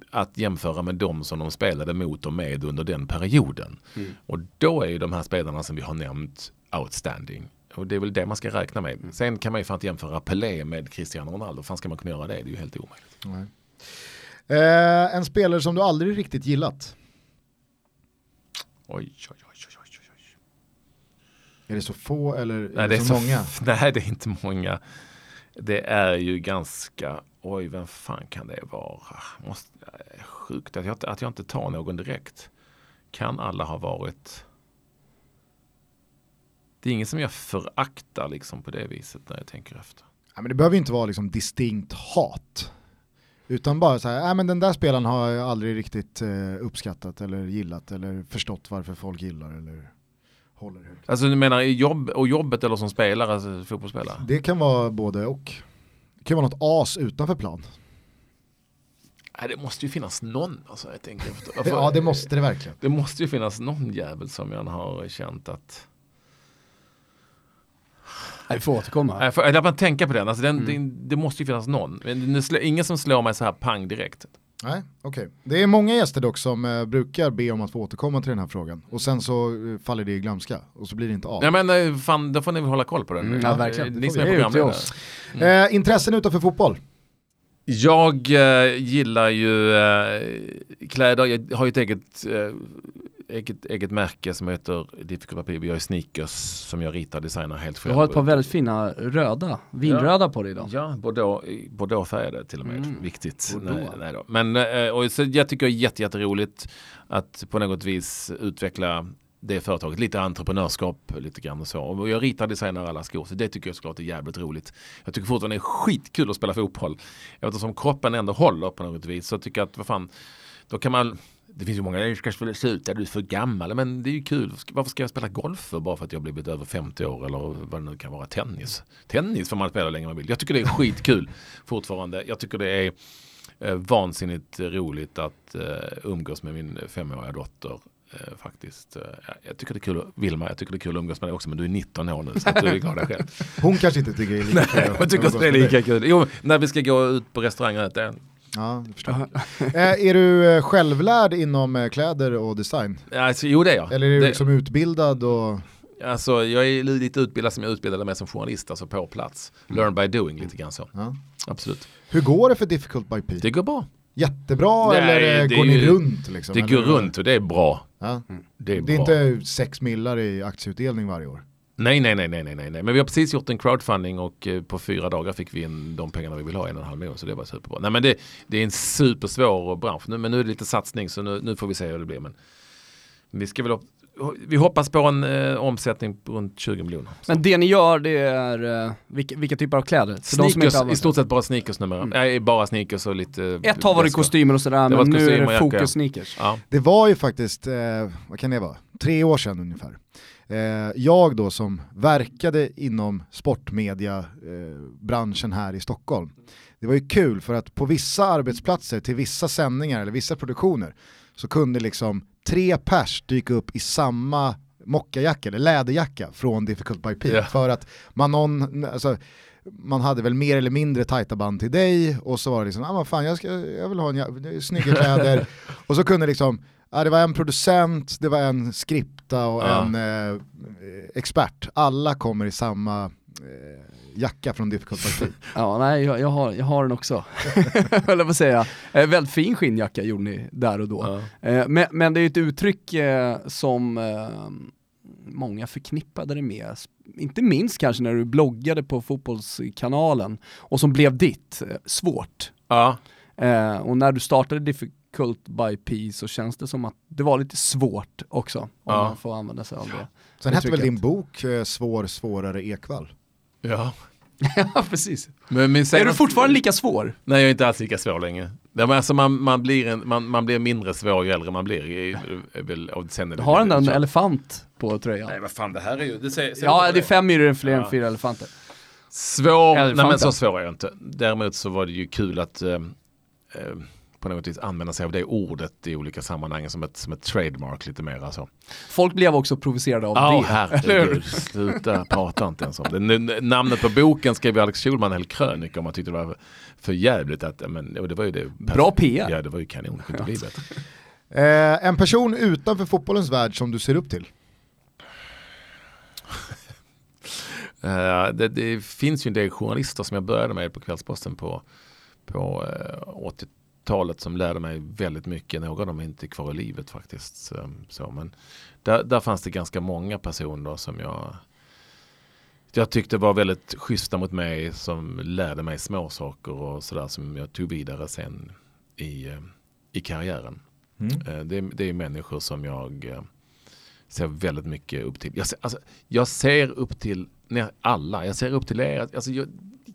att jämföra med de som de spelade mot och med under den perioden. Mm. Och då är ju de här spelarna som vi har nämnt outstanding. Och det är väl det man ska räkna med. Mm. Sen kan man ju fan inte jämföra Pelé med Cristiano Ronaldo. Fan ska man kunna göra det? Det är ju helt omöjligt. Eh, en spelare som du aldrig riktigt gillat? Oj, oj, oj, oj, oj, oj. Är det så få eller är nej, det, så, så många? (laughs) Nej, det är inte många. Det är ju ganska, oj, vem fan kan det vara? Måste, sjukt att jag, att jag inte tar någon direkt. Kan alla ha varit det är ingen som jag föraktar liksom på det viset när jag tänker efter. Ja, men det behöver inte vara liksom distinkt hat. Utan bara så här, äh, men den där spelaren har jag aldrig riktigt eh, uppskattat eller gillat eller förstått varför folk gillar eller håller högt. Alltså du menar jobb, och jobbet eller som spelare, alltså fotbollsspelare? Det kan vara både och. Det kan vara något as utanför plan. Nej, det måste ju finnas någon. Alltså, jag tänker efter. (laughs) ja, det måste det verkligen. Det måste ju finnas någon jävel som jag har känt att vi får återkomma. Jag får, jag tänka på den, alltså den mm. det, det, måste ju finnas någon. Men det är ingen som slår mig så här pang direkt. Nej, okej. Okay. Det är många gäster dock som eh, brukar be om att få återkomma till den här frågan. Och sen så eh, faller det i glömska och så blir det inte av. Ja men eh, fan, då får ni väl hålla koll på den. Mm, ja, verkligen. Ni som är programledare. Mm. Eh, intressen utanför fotboll? Jag eh, gillar ju eh, kläder, jag har ju ett eget eget, eget märke som heter Difficult Papier. Vi har sneakers som jag ritar och designar helt själv. Du har ett par väldigt fina röda, vinröda ja. på dig idag. Ja, Bordeaux, Bordeaux färgade till och med. Mm. Viktigt. Nej, nej då. Men eh, och så jag tycker det är jätte, jätteroligt att på något vis utveckla det företaget, lite entreprenörskap lite grann och så. Och jag ritar designar alla skor så det tycker jag såklart är jävligt roligt. Jag tycker fortfarande det är skitkul att spela fotboll. Eftersom kroppen ändå håller på något vis så tycker jag att vad fan, då kan man det finns ju många, du ska sluta, du är för gammal. Men det är ju kul. Varför ska jag spela golf för bara för att jag blivit över 50 år eller vad det nu kan vara. Tennis. Tennis får man spela länge man vill. Jag tycker det är skitkul (laughs) fortfarande. Jag tycker det är eh, vansinnigt roligt att eh, umgås med min femåriga dotter. Eh, faktiskt. Jag tycker det är kul, Vilma, jag tycker det är kul att umgås med dig också men du är 19 år nu så att du är glad själv. (laughs) Hon kanske inte tycker det är lika (laughs) kul. Nej, hon tycker det är lika kul. Jo, när vi ska gå ut på restaurang och äta Ja, jag förstår. (laughs) är du eh, självlärd inom eh, kläder och design? Alltså, jo det är jag. Eller är du det... liksom utbildad? Och... Alltså, jag är lite utbildad som jag utbildade mig som journalist, alltså på plats. Mm. Learn by doing lite grann så. Ja. Absolut. Hur går det för Difficult by P? Det går bra. Jättebra Nej, eller går ni runt? Liksom, det går runt och det är bra. Ja. Det är, det är inte sex millar i aktieutdelning varje år? Nej, nej, nej, nej, nej, nej, men vi har precis gjort en crowdfunding och eh, på fyra dagar fick vi in de pengarna vi vill ha, en och en halv miljon, så det var superbra. Nej, men det, det är en supersvår bransch nu, men nu är det lite satsning, så nu, nu får vi se hur det blir. Men vi ska väl vi hoppas på en eh, omsättning på runt 20 miljoner. Men det ni gör det är, eh, vilka, vilka, typer av kläder? Sneakers, i stort sett bara sneakers numera. Mm. Nej, bara sneakers och lite... Ett har varit kostymer och sådär, men nu är det fokus sneakers. Ja. Det var ju faktiskt, eh, vad kan det vara, tre år sedan ungefär Eh, jag då som verkade inom sportmediabranschen eh, här i Stockholm, det var ju kul för att på vissa arbetsplatser till vissa sändningar eller vissa produktioner så kunde liksom tre pers dyka upp i samma mockajacka eller läderjacka från Difficult by Pete. Yeah. För att man, någon, alltså, man hade väl mer eller mindre tajta band till dig och så var det liksom, ah, vad fan jag, ska, jag vill ha en snygga kläder. (laughs) och så kunde liksom, ah, det var en producent, det var en skripta och ja. en eh, expert. Alla kommer i samma eh, jacka från Difficult Party. (laughs) ja, nej jag, jag, har, jag har den också. (laughs) Eller vad säga, eh, väldigt fin skinnjacka gjorde ni där och då. Ja. Eh, men, men, det är ett uttryck eh, som eh, många förknippade det med. Inte minst kanske när du bloggade på fotbollskanalen och som blev ditt, eh, svårt. Ja. Eh, och när du startade Difficult by P så känns det som att det var lite svårt också, om ja. man får använda sig av det. Sen hette väl din bok eh, Svår, svårare Ekvall? Ja. (laughs) ja, precis. Men, men är du fortfarande lika svår? Nej, jag är inte alls lika svår längre. Alltså man, man, blir en, man, man blir mindre svår ju äldre man blir. I, väl, och sen är det Har den en elefant på tröjan? Nej, vad fan, det här är ju... Det säger, säger ja, det är fem myror fler ja. än fyra elefanter. Svår, nej men så svår är jag inte. Däremot så var det ju kul att äh, på något vis använda sig av det ordet i olika sammanhang som ett, som ett trademark lite mer. Alltså. Folk blev också provocerade av oh, det. Herregud, sluta prata inte ens om det. Namnet på boken skrev Alex Schulman en hel krönika om man tyckte det var för jävligt. Att, men, och det var ju det. Bra PR. Ja, det var ju kanon. Det bli bättre. Eh, en person utanför fotbollens värld som du ser upp till? Uh, (laughs) det, det, finns ju en del journalister som jag började med på Kvällsposten på, på uh, 80 talet som lärde mig väldigt mycket. Några av dem är inte kvar i livet faktiskt. Så, men där, där fanns det ganska många personer som jag jag tyckte var väldigt schyssta mot mig som lärde mig små saker och sådär som jag tog vidare sen i, i karriären. Mm. Eh, det, det, är människor som jag eh, ser väldigt mycket upp till. Jag ser, alltså, jag ser upp till nej, alla, jag ser upp till er. Alltså, jag,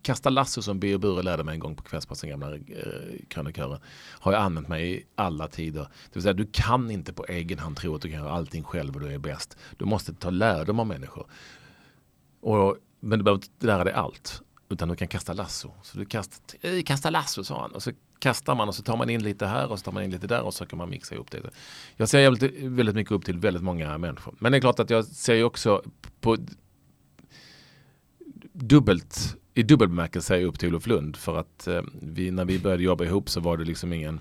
kasta lasso som Birger Bure lärde mig en gång på Kvällspassen gamla eh, krönikören, har jag använt mig i alla tider. Det vill säga, du kan inte på egen hand tro att du kan göra allting själv och du är bäst. Du måste ta lärdom av människor. Och, men du behöver inte lära dig allt, utan du kan kasta lasso. Så du kast, eh, kasta lasso, sa han. Och så kastar man och så tar man in lite här och så tar man in lite där och så kan man mixa ihop det. Jag ser väldigt, väldigt mycket upp till väldigt många människor. Men det är klart att jag ser ju också på dubbelt i dubbel bemärkelse upp till Olof Lund för att eh, vi, när vi började jobba ihop så var det liksom ingen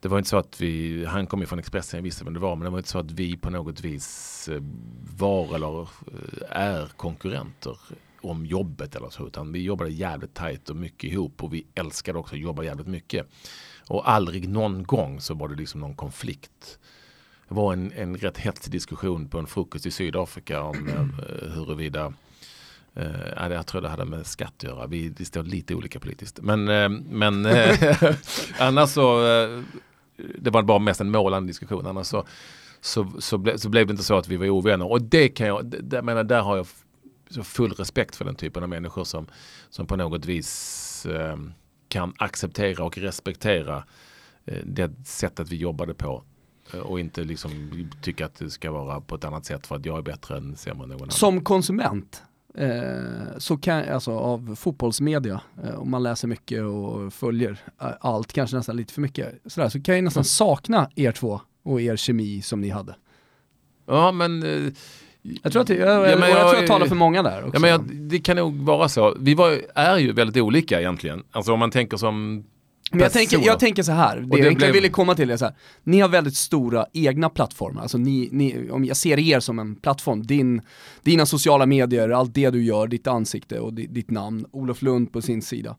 det var inte så att vi, han kom ju från Expressen, jag visste vem det var, men det var inte så att vi på något vis eh, var eller eh, är konkurrenter om jobbet eller så, utan vi jobbade jävligt tajt och mycket ihop och vi älskade också att jobba jävligt mycket. Och aldrig någon gång så var det liksom någon konflikt. Det var en, en rätt hetsig diskussion på en frukost i Sydafrika om eh, huruvida Uh, jag tror det hade med skatt att göra. Vi, vi står lite olika politiskt. Men, uh, men uh, (laughs) (laughs) annars så, uh, det var bara mest en målande diskussion. Annars så, så, så, ble, så blev det inte så att vi var ovänner. Och det kan jag, det, menar, där har jag full respekt för den typen av människor som, som på något vis kan acceptera och respektera det sättet vi jobbade på och inte liksom tycka att det ska vara på ett annat sätt för att jag är bättre än sämre än någon annan. Som konsument, Eh, så kan, alltså av fotbollsmedia, eh, om man läser mycket och följer eh, allt, kanske nästan lite för mycket, sådär, så kan jag nästan sakna er två och er kemi som ni hade. Ja men jag tror att, jag, ja, jag, jag, tror jag talar för många där också. Ja, men jag, det kan nog vara så. Vi var, är ju väldigt olika egentligen. Alltså om man tänker som men jag tänker, jag tänker så här, det, det jag egentligen blev... ville komma till är så här, ni har väldigt stora egna plattformar, alltså ni, ni, om jag ser er som en plattform, din, dina sociala medier, allt det du gör, ditt ansikte och ditt, namn, Olof Lund på sin sida.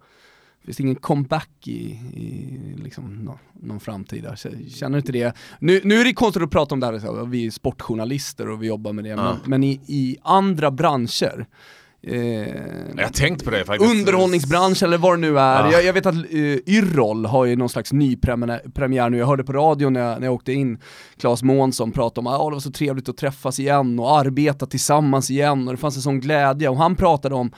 Finns det ingen comeback i, i liksom, någon, någon framtida? Känner du inte det? Nu, nu är det konstigt att prata om det här, vi är sportjournalister och vi jobbar med det, ja. men, men i, i andra branscher, jag har tänkt på det faktiskt. Underhållningsbransch eller vad det nu är. Ah. Jag, jag, vet att uh, Yrrol har ju någon slags ny premiär nu. Jag hörde på radion när jag, när jag åkte in, Claes Månsson pratade om att ah, det var så trevligt att träffas igen och arbeta tillsammans igen och det fanns en sån glädje. Och han pratade om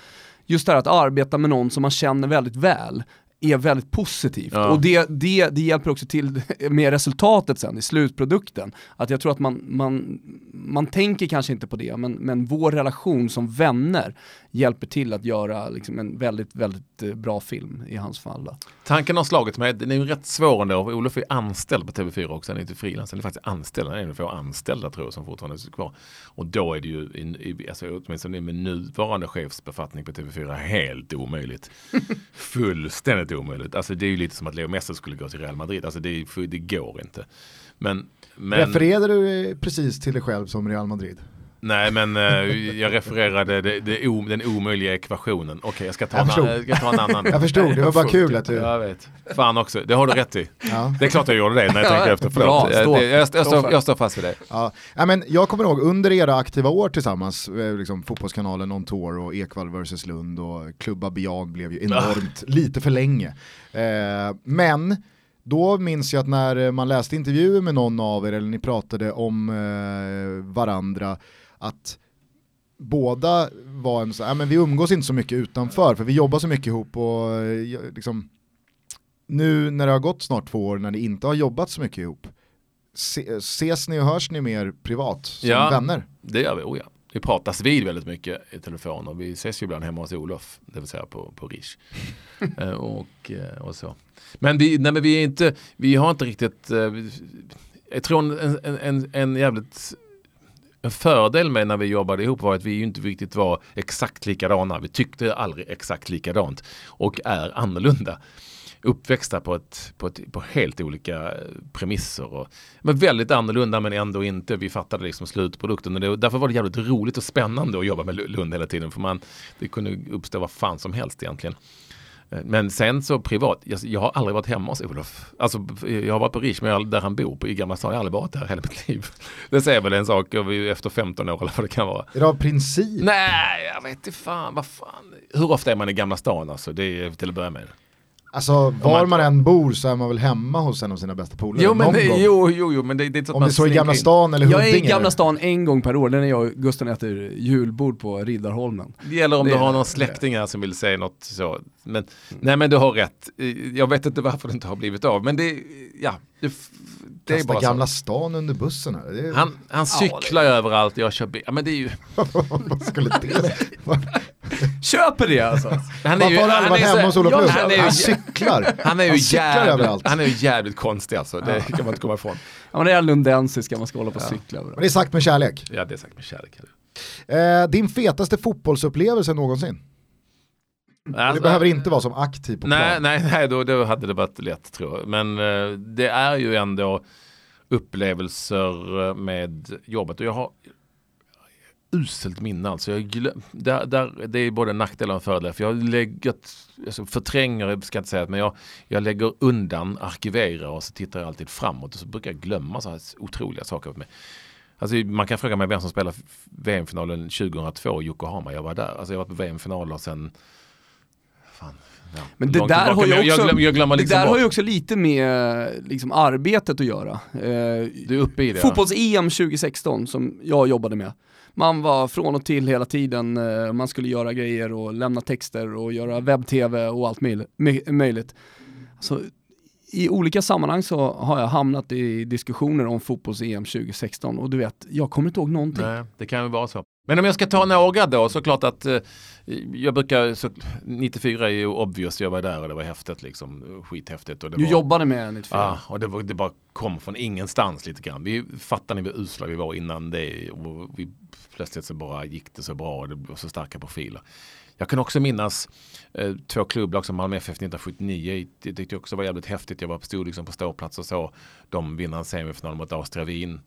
just det här att arbeta med någon som man känner väldigt väl är väldigt positivt. Ja. Och det, det, det hjälper också till (laughs) med resultatet sen i slutprodukten. Att jag tror att man, man, man tänker kanske inte på det, men, men vår relation som vänner hjälper till att göra liksom, en väldigt, väldigt eh, bra film i hans fall. Då. Tanken har slagit mig, den är ju rätt svår ändå, Olof är anställd på TV4 också, han är inte frilans, han är faktiskt anställd, han är en av få anställda tror jag som fortfarande är kvar. Och då är det ju, alltså, åtminstone med nuvarande chefsbefattning på TV4, helt omöjligt. (laughs) Fullständigt omöjligt. Alltså det är ju lite som att Leo Messi skulle gå till Real Madrid, alltså det, det går inte. Men, men... Refererade du precis till dig själv som Real Madrid? Nej men uh, jag refererade det, det o, den omöjliga ekvationen. Okej okay, jag, ska ta jag, en, jag ska ta en annan. jag förstod, det var bara kul att du... Jag vet. Fan också, det har du rätt i. Ja. Det är klart jag gjorde det när jag tänker efter. Förlåt. Bra, stå, jag, jag, jag, står, jag står fast vid det. Ja. ja. men jag kommer ihåg under era aktiva år tillsammans, eh, liksom, Fotbollskanalen On Tour och Ekvall vs Lund och Klubba Biag blev ju enormt lite för länge. Eh, men då minns jag att när man läste intervjuer med någon av er eller ni pratade om eh, varandra att båda var en så, ja men vi umgås inte så mycket utanför för vi jobbar så mycket ihop och eh, liksom nu när det har gått snart två år när ni inte har jobbat så mycket ihop se, ses ni och hörs ni mer privat som ja, vänner? det gör vi, oh ja. Vi pratas vid väldigt mycket i telefon och vi ses ju ibland hemma hos Olof, det vill säga på, på Rish. (laughs) Eh, och, eh, och så. Men vi, nej, men vi är inte, vi har inte riktigt, jag tror en, en, en, en jävligt en fördel med när vi jobbade ihop var att vi inte riktigt var exakt likadana. Vi tyckte aldrig exakt likadant och är annorlunda. Uppväxta på, ett, på, ett, på helt olika eh, premisser. Och, men väldigt annorlunda men ändå inte. Vi fattade liksom slutprodukten. Och det, därför var det jävligt roligt och spännande att jobba med Lund hela tiden. För man, det kunde uppstå vad fan som helst egentligen. Men sen så privat, jag, jag, har aldrig varit hemma hos Olof. Alltså jag har varit på Rish, men jag, där han bor på, i Gamla stan, jag har aldrig varit där hela mitt liv. (laughs) Det säger väl en sak efter 15 år eller vad det kan vara. Är det av princip? Nej, jag vet inte fan, vad fan. Hur ofta är man i Gamla stan alltså? Det är till att börja med. Alltså var man, än bor så är man väl hemma hos en av sina bästa polare jo, men, jo, jo, jo, men det, det är så Om det så i Gamla stan eller Huddinge? Jag är i Gamla stan en gång per år, den är jag och Gusten äter julbord på Riddarholmen. Det gäller om det du har någon släktingar som vill säga något så. Men, nej men du har rätt, jag vet inte varför det inte har blivit av, men det, ja, det, det är bara Gamla så. stan under bussen här. Är... Han, han cyklar ja, det... överallt, jag kör bil. Ja, men det är ju... (laughs) Vad skulle det (laughs) Köper det alltså? Han är ju, Varför har han varit hemma hos Olof Lund? Han, han cyklar. Han är ju han (laughs) jävligt. Han är ju jävligt konstig alltså, det ja. kan man inte komma ifrån. Ja men det är lundensisk, man ska hålla på och ja. cykla överallt. Men det är sagt med kärlek. Ja det är sagt med kärlek. Eh, din fetaste fotbollsupplevelse någonsin? Alltså, det behöver inte vara som aktiv på nej, plan. Nej, nej då, då hade det varit lätt tror jag. Men eh, det är ju ändå upplevelser eh, med jobbet. Och jag har uselt minne alltså. Jag glöm, där, där, det är både nackdelar och fördelar. För jag lägger, alltså förtränger, ska jag inte säga, men jag, jag lägger undan, arkiverar och så tittar jag alltid framåt. Och så brukar jag glömma så här otroliga saker. Med. Alltså, man kan fråga mig vem som spelar VM-finalen 2002 i Yokohama. Jag var där. Alltså, jag har varit på VM-finaler sedan Fan, Ja, men det där, har ju, också, jag glöm, jag liksom det där har ju också lite med liksom, arbetet att göra. Eh, du är uppe i det? Fotbolls-EM 2016 som jag jobbade med. Man var från och till hela tiden, eh, man skulle göra grejer och lämna texter och göra webb-tv och allt möjligt. Så, i olika sammanhang så har jag hamnat i diskussioner om fotbolls-EM 2016 och du vet, jag kommer inte ihåg någonting. Nej, det kan ju vara så. Men om jag ska ta några då, så klart att eh, jag brukar, så, 94 är ju obvious, jag var där och det var häftigt liksom, skithäftigt. Och det du var, jobbade med 94? Ja, och det, var, det bara kom från ingenstans lite grann. Vi fattade hur usla vi var innan det och vi, plötsligt så bara gick det så bra och det var så starka profiler. Jag kan också minnas eh, två klubblag som Malmö FF 1979. Det tyckte jag också var jävligt häftigt. Jag var stod liksom på ståplats och så. De vinner en semifinal mot Austria Wien.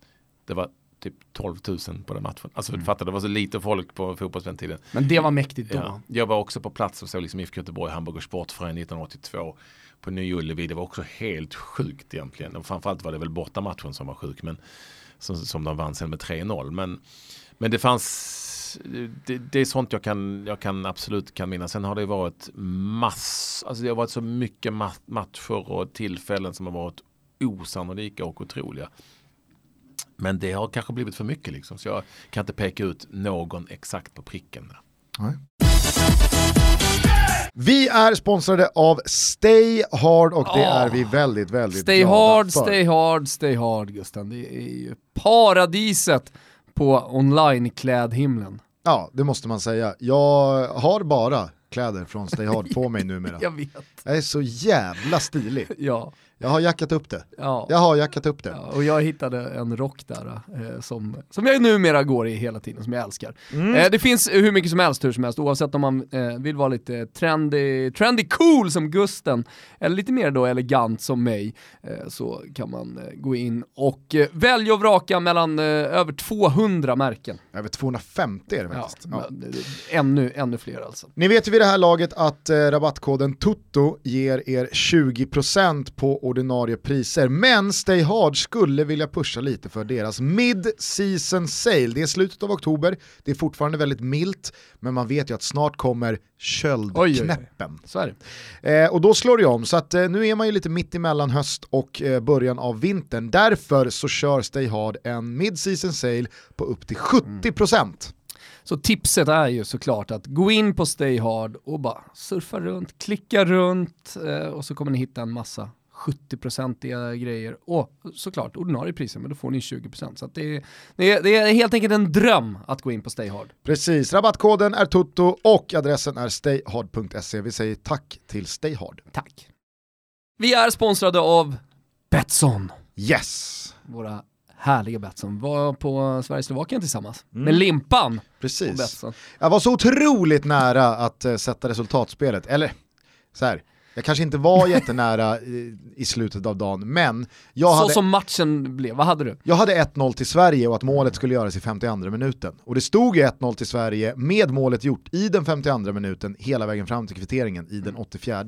Det var typ 12 000 på den matchen. Alltså mm. fattar, det var så lite folk på fotboll tiden. Men det var mäktigt då. Ja. Jag var också på plats och såg liksom IFK Göteborg, Hamburger Sportförening 1982 på Ny Ullevi. Det var också helt sjukt egentligen. Och framförallt var det väl bortamatchen som var sjuk. Men som, som de vann sen med 3-0. Men, men det fanns det, det, är sånt jag kan, jag kan absolut kan minnas. Sen har det varit mass, alltså det har varit så mycket matcher och tillfällen som har varit osannolika och otroliga. Men det har kanske blivit för mycket liksom. Så jag kan inte peka ut någon exakt på pricken. Nej. Vi är sponsrade av Stay Hard och det oh. är vi väldigt, väldigt stay glada hard, för. Stay hard, stay hard Gusten. Det är ju paradiset på online-klädhimlen. Ja, det måste man säga. Jag har bara kläder från Stay Hard på mig numera. (laughs) jag vet. Jag är så jävla stilig. Ja. Jag har jackat upp det. Ja. Jag har jackat upp det. Ja, och jag hittade en rock där eh, som, som jag numera går i hela tiden, som jag älskar. Mm. Eh, det finns hur mycket som helst hur som helst, oavsett om man eh, vill vara lite trendy, trendy cool som Gusten, eller lite mer då elegant som mig, eh, så kan man eh, gå in och eh, välja och vraka mellan över 200 märken. Över 250 är det Ja, faktiskt. Ja. eh, ännu, ännu fler alltså. Ni vet ju vid det här laget att rabattkoden TUTTO ger er 20% på ordinarie priser. Men Stay Hard skulle vilja pusha lite för deras mid-season sale. Det är slutet av oktober, det är fortfarande väldigt milt, men man vet ju att snart kommer oj, oj. köldknäppen. Det. Eh, och då slår det om, så att eh, nu är man ju lite mitt emellan höst och eh, början av vintern. Därför så kör Stay Hard en mid-season sale på upp till 70%. Så tipset är ju såklart att gå in på Stay Hard och bara surfa runt, klicka runt eh, och så kommer ni hitta en massa 70-procentiga grejer och såklart ordinarie priser, men då får ni 20%. Så det, är, det, är, det är helt enkelt en dröm att gå in på Stay Hard. Precis, rabattkoden är TUTTO och adressen är stayhard.se. Vi säger tack till Stay Hard. Tack. Vi är sponsrade av Betsson. Yes! Våra härliga Betsson. Var på Sverige-Slovakien tillsammans Mm. med Limpan Precis. Jag var så otroligt nära att eh, sätta resultatspelet, eller så här. Jag kanske inte var jättenära i, i slutet av dagen, men jag Så hade, som matchen blev, vad hade du? jag hade 1-0 till Sverige och att målet skulle göras i 52 minuten. Och det stod ju 1-0 till Sverige med målet gjort i den 52 minuten hela vägen fram till kvitteringen i den 84.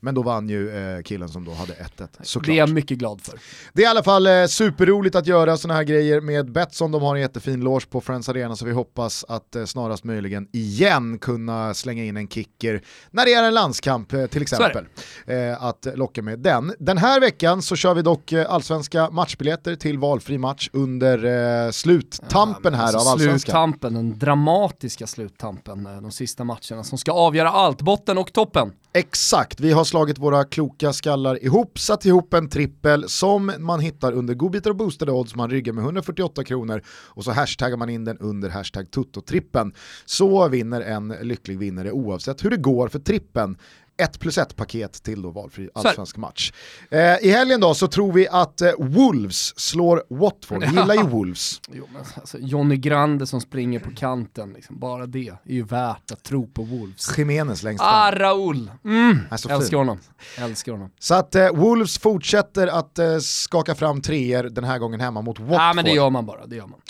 Men då vann ju eh, killen som då hade 1-1, såklart. Det är jag mycket glad för. Det är i alla fall eh, superroligt att göra sådana här grejer med Betsson. De har en jättefin loge på Friends Arena så vi hoppas att eh, snarast möjligen igen kunna slänga in en kicker när det är en landskamp eh, till exempel. Eh, att locka med den. Den här veckan så kör vi dock eh, allsvenska matchbiljetter till valfri match under eh, sluttampen här Alltså av allsvenskan. Sluttampen, den dramatiska sluttampen, de sista matcherna som ska avgöra allt, botten och toppen. Exakt, vi har slagit våra kloka skallar ihop, satt ihop en trippel som man hittar under godbitar och boostade odds, man ryggar med 148 kronor och så hashtaggar man in den under hashtag tuttotrippen. Så vinner en lycklig vinnare oavsett hur det går för trippen. Ett plus ett paket till då valfri allsvensk match. Eh, I helgen då så tror vi att eh, Wolves slår Watford, vi gillar ju (laughs) Wolves. Jo, men alltså, Johnny Grande som springer på kanten, liksom, bara det är ju värt att tro på Wolves. Jiménez längst fram. Ah, Raul! Mm. är så Älskar honom. Älskar honom. Så att eh, Wolves fortsätter att eh, skaka fram treor den här gången hemma mot Watford. Ja ah, men det gör man bara, det gör man.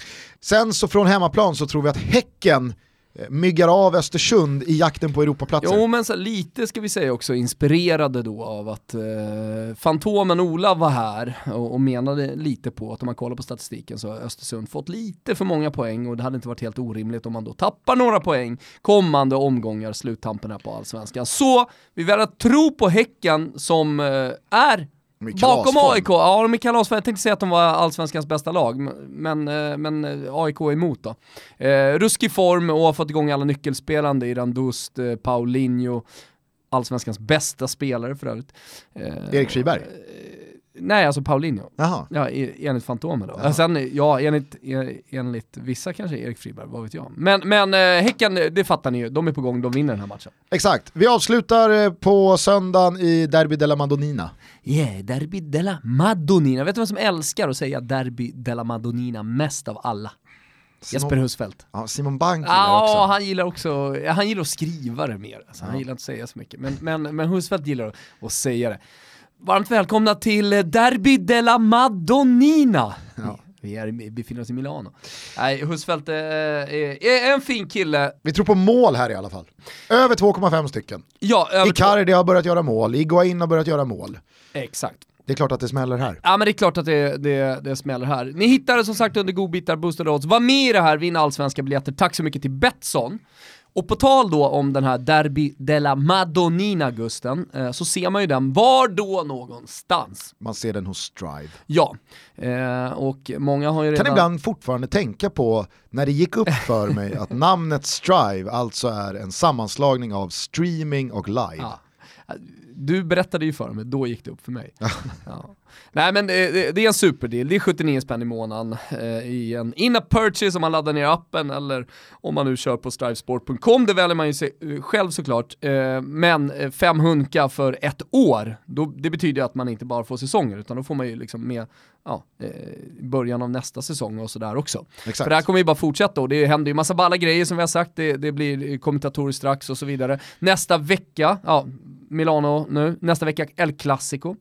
Sen så från hemmaplan så tror vi att Häcken Eh, myggar av Östersund i jakten på Europaplatser. Jo men så lite ska vi säga också inspirerade då av att eh, Fantomen Ola var här och, och menade lite på att om man kollar på statistiken så har Östersund fått lite för många poäng och det hade inte varit helt orimligt om man då tappar några poäng kommande omgångar, sluttampen här på Allsvenskan. Så vi väljer att tro på Häcken som eh, är Bakom. AIK, ja de är kalasform. Jag tänkte säga att de var allsvenskans bästa lag, men, eh, men eh, AIK är emot då. Eh, ruskig form och har fått igång alla nyckelspelande i Randust, eh, Paulinho, allsvenskans bästa spelare för övrigt. Eh, Erik Friberg? Nej, alltså Paulinho. Jaha. Ja, e- enligt Fantomen då. Ja. Sen, ja, enligt, e- enligt vissa kanske Erik Friberg, vad vet jag. Men, men eh, Häcken, det fattar ni ju, de är på gång, de vinner den här matchen. Exakt, vi avslutar eh, på söndagen i Derby della Madonnina. Yeah, Derby della Madonnina. Vet du vem som älskar att säga Derby della Madonnina mest av alla? Jesper Husfeldt. Ja, Simon Bank gillar Ja, också. han gillar också, han gillar att skriva det mer. Alltså, Han Ja. gillar inte att säga så mycket. Men, men, men Husfeldt gillar att säga det. Varmt välkomna till Derby della Madonnina. Ja. Vi är, befinner oss i Milano. Nej, Husfeldt är, är, är en fin kille. Vi tror på mål här i alla fall. Över 2,5 stycken. Ja, över Icardi har börjat göra mål, Iguain har börjat göra mål. Exakt. Det är klart att det smäller här. Ja men det är klart att det, det, det smäller här. Ni hittar det som sagt under godbitar, boostade odds. Var med i det här, vinn allsvenska biljetter. Tack så mycket till Betsson. Och på tal då om den här Derby della Madonnina, Gusten, eh, så ser man ju den var då någonstans. Man ser den hos Strive. Ja, eh, och många har ju redan... Kan ibland fortfarande tänka på när det gick upp för mig att (laughs) namnet Strive alltså är en sammanslagning av streaming och live. Ja. Du berättade ju för mig, då gick det upp för mig. ja. Nej men det, det, är en superdeal, det är 79 spänn i månaden eh, i en in-app purchase om man laddar ner appen eller om man nu kör på strivesport.com, det väljer man ju sig, eh, själv såklart. Eh, men eh, fem hunka för ett år, då, det betyder att man inte bara får säsonger utan då får man ju liksom med ja, eh, början av nästa säsong och sådär också. Exakt. För det här kommer ju bara fortsätta och det händer ju massa balla grejer som vi har sagt, det, det blir kommentatorer strax och så vidare. Nästa vecka, ja, Milano nu, nästa vecka El Clasico.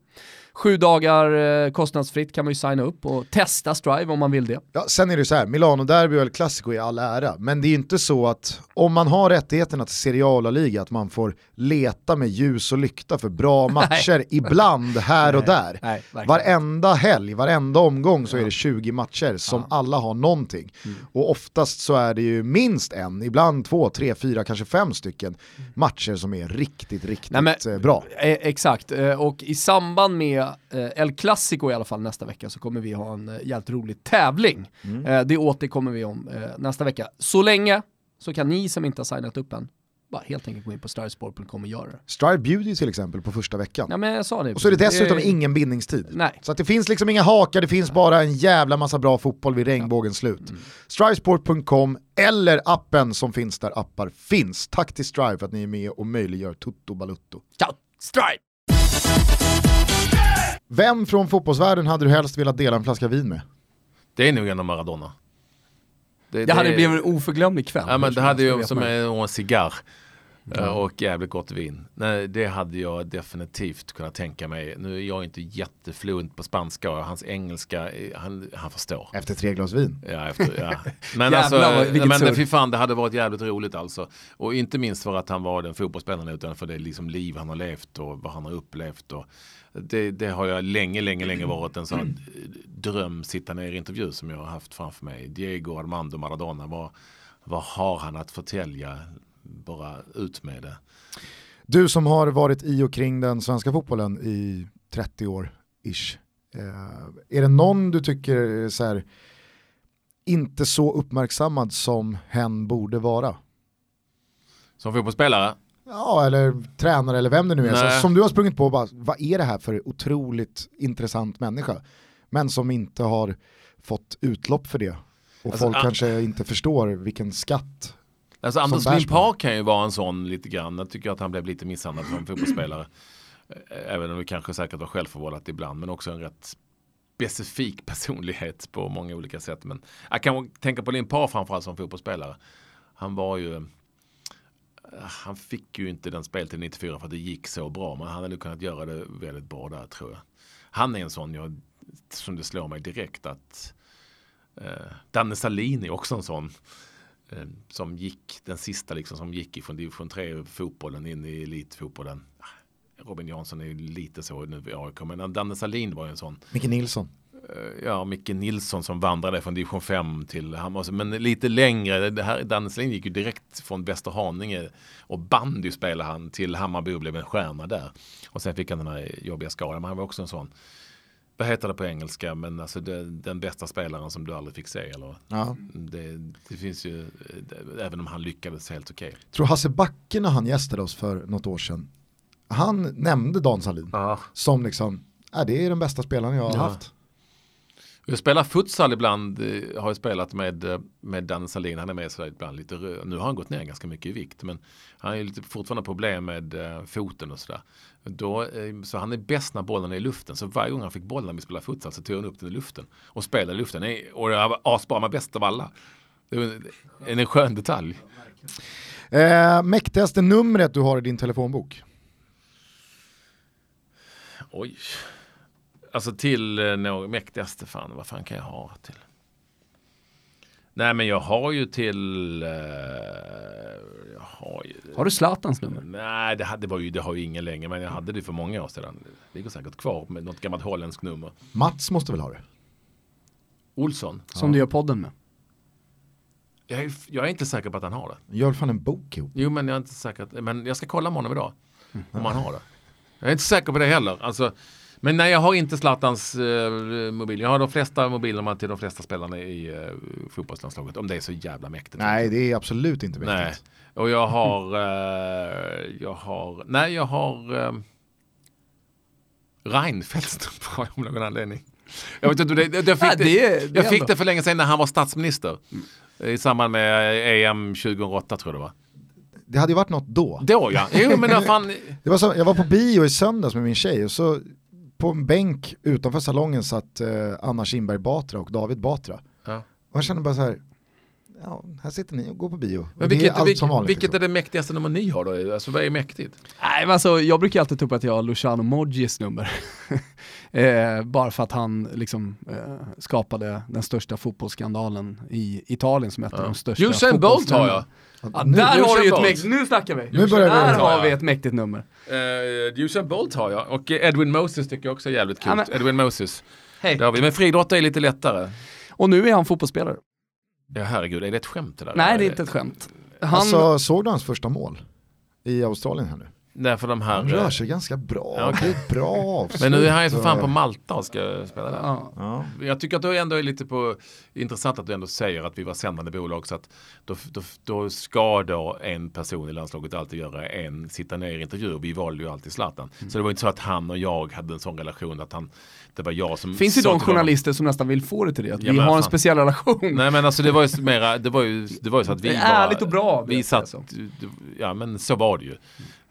Sju dagar eh, kostnadsfritt kan man ju signa upp och testa Strive om man vill det. Ja, sen är det så här, Milano Derby och El Clasico är all ära, men det är inte så att om man har rättigheterna till Serie A liga att man får leta med ljus och lykta för bra (laughs) matcher ibland här och där. Nej, varenda helg, varenda omgång så är det 20 matcher som ja. alla har någonting. Mm. Och oftast så är det ju minst en, ibland två, tre, fyra, kanske fem stycken matcher som är riktigt, riktigt Nej, men, eh, bra. Eh, exakt, eh, och i samband med El Clasico i alla fall nästa vecka så kommer vi ha en jävligt rolig tävling. Mm. Det återkommer vi om nästa vecka. Så länge så kan ni som inte har signat upp än bara helt enkelt gå in på strivesport.com och göra det. Strive Beauty till exempel på första veckan. Ja men jag sa det. Och så är det dessutom det... ingen bindningstid. Nej. Så att det finns liksom inga hakar, det finns bara en jävla massa bra fotboll vid regnbågens slut. Mm. Strivesport.com eller appen som finns där appar finns. Tack till Strive för att ni är med och möjliggör Tutto Balutto. Ciao, Strive! Vem från fotbollsvärlden hade du helst velat dela en flaska vin med? Det är nog ändå Maradona. Det, det hade blivit en oförglömlig kväll. Ja men det hade ju som en, en cigarr. Mm. Och jävligt gott vin. Nej, det hade jag definitivt kunnat tänka mig. Nu är jag inte jättefluent på spanska och hans engelska, han, han förstår. Efter tre glas vin? Ja, efter, ja. (laughs) Men alltså, men fy fan det hade varit jävligt roligt alltså. Och inte minst för att han var den fotbollsspelaren utan för det liksom liv han har levt och vad han har upplevt. Och det, det har jag länge, länge, länge varit en sån dröm sitta ner intervju som jag har haft framför mig. Diego Armando Maradona, vad, vad har han att förtälja? Bara ut med det. Du som har varit i och kring den svenska fotbollen i 30 år ish. Eh, är det någon du tycker så här, inte så uppmärksammad som hen borde vara? Som fotbollsspelare? Ja, eller tränare eller vem det nu är. Så, som du har sprungit på, bara, vad är det här för otroligt intressant människa? Men som inte har fått utlopp för det. Och alltså, folk kanske inte förstår vilken skatt Alltså Anders Limpar kan ju vara en sån lite grann. Jag tycker att han blev lite misshandlad som fotbollsspelare. Eh, även om det kanske säkert var självförvållat ibland. Men också en rätt specifik personlighet på många olika sätt. Men jag kan tänka på Limpar framförallt som fotbollsspelare. Han var ju eh, han fick ju inte den spel till 94 för att det gick så bra. Men han hade nog kunnat göra det väldigt bra där tror jag. Han är en sån jag, som det slår mig direkt att eh, Danne Salin är också en sån Eh, som gick, den sista liksom som gick ifrån division 3 fotbollen in i elitfotbollen. Robin Jansson är lite så nu i AIK, men Danne Salin var ju en sån. Micke Nilsson. Eh, ja, Micke Nilsson som vandrade från division 5 till Hammar. Men lite längre, det här, Danne Salin gick ju direkt från Västerhaninge och bandy spelade han till Hammarby och blev en stjärna där. Och sen fick han den här jobbiga skadan, men han var också en sån vad heter det på engelska, men alltså det, den bästa spelaren som du aldrig fick se. Eller? Ja. Det, det finns ju, det, även om han lyckades helt okej. Okay. Tror Hasse Backe när han gästade oss för något år sedan, han nämnde Dan Salin ja. som liksom, äh, det är den bästa spelaren jag har ja. haft. Jag spelar futsal ibland, eh, har jag spelat med, eh, med Dan Salin, han är med sådär ibland lite röd. Nu har han gått ner ganska mycket i vikt men han har lite fortfarande problem med uh, foten och sådär. Då, så han är bäst när bollen är i luften. Så varje gång han fick bollen när vi spelade futsal så tog han upp den i luften och spelade i luften. Och det var asbra, man bäst av alla. Det är en, en skön detalj. Eh, mäktigaste numret du har i din telefonbok? Oj. Alltså till eh, något mäktigaste fan, vad fan kan jag ha till? Nej men jag har ju till... Eh, har, ju, har, du Zlatans nummer? Nej det, hade, det, var ju, det har ju ingen längre men jag hade det för många år sedan. Det ligger säkert kvar med något gammalt holländskt nummer. Mats måste väl ha det? Olsson? Som ja. du gör podden med? Jag är, jag är, inte säker på att han har det. Gör fan en bok ihop. Jo men jag är inte säker. Men jag ska kolla med honom idag. Mm. Om han har det. Jag är inte säker på det heller. Alltså, Men nej, jag har inte Zlatans eh, mobil. Jag har de flesta mobilerna till de flesta spelarna i eh, fotbollslandslaget. Om det är så jävla mäktigt. Nej, det är absolut inte mäktigt. Nej. Och jag har, eh, jag har, nej jag har eh, Reinfeldt (laughs) av någon anledning. Jag vet inte, det, jag fick, det, jag fick det för länge sedan när han var statsminister. I samband med EM 2008 tror jag det var. Det hade ju varit något då. Då ja, jo men fan. (laughs) Det var så, jag var på bio i söndags med min tjej och så på en bänk utanför salongen satt eh, Anna Kinberg Batra och David Batra. Ja. Och jag kände bara så här, ja, här sitter ni och går på bio. Men vilket, är vilket, vanligt. vilket är liksom. det mäktigaste nummer ni har då? Alltså vad är mäktigt? Nej men alltså jag brukar alltid ta upp att jag har Luciano Moggies nummer. (laughs) eh, bara för att han liksom eh, skapade den största fotbollsskandalen i Italien som ett av de största Usain Bolt har jag. Ja, Nu- där har du ju ett mäktigt, nu snackar vi! Nu börjar vi. där Ja, har ja. vi ett mäktigt nummer. Uh, Usain Bolt har jag. Och Edwin Moses tycker jag också är jävligt Ja, coolt. men- Edwin Moses. Hej. Det har vi. Men friidrott är lite lättare. Och nu är han fotbollsspelare. Ja herregud, är det ett skämt det där? Nej det är inte ett skämt. Han, Alltså såg du hans första mål? I Australien här nu. Nej, för de här... Han rör sig ganska bra, Ja, okej. det är bra avslut. Men nu är han ju för fan på Malta och ska spela där. ja. Ja. Jag tycker att det ändå är lite på, intressant att du ändå säger att vi var sändande bolag så att då, då, då ska då en person i landslaget alltid göra en sitta ner intervju. Vi valde ju alltid Zlatan. Mm. Så det var inte så att han och jag hade en sån relation att han, det var jag som Finns sa de journalister som nästan vill få det till det, att Ja, vi har en fan. speciell relation. Nej men alltså det var ju mera, det var ju, det var ju så att vi Det är ärligt och bra, Vi satt, jag ja men så var det ju.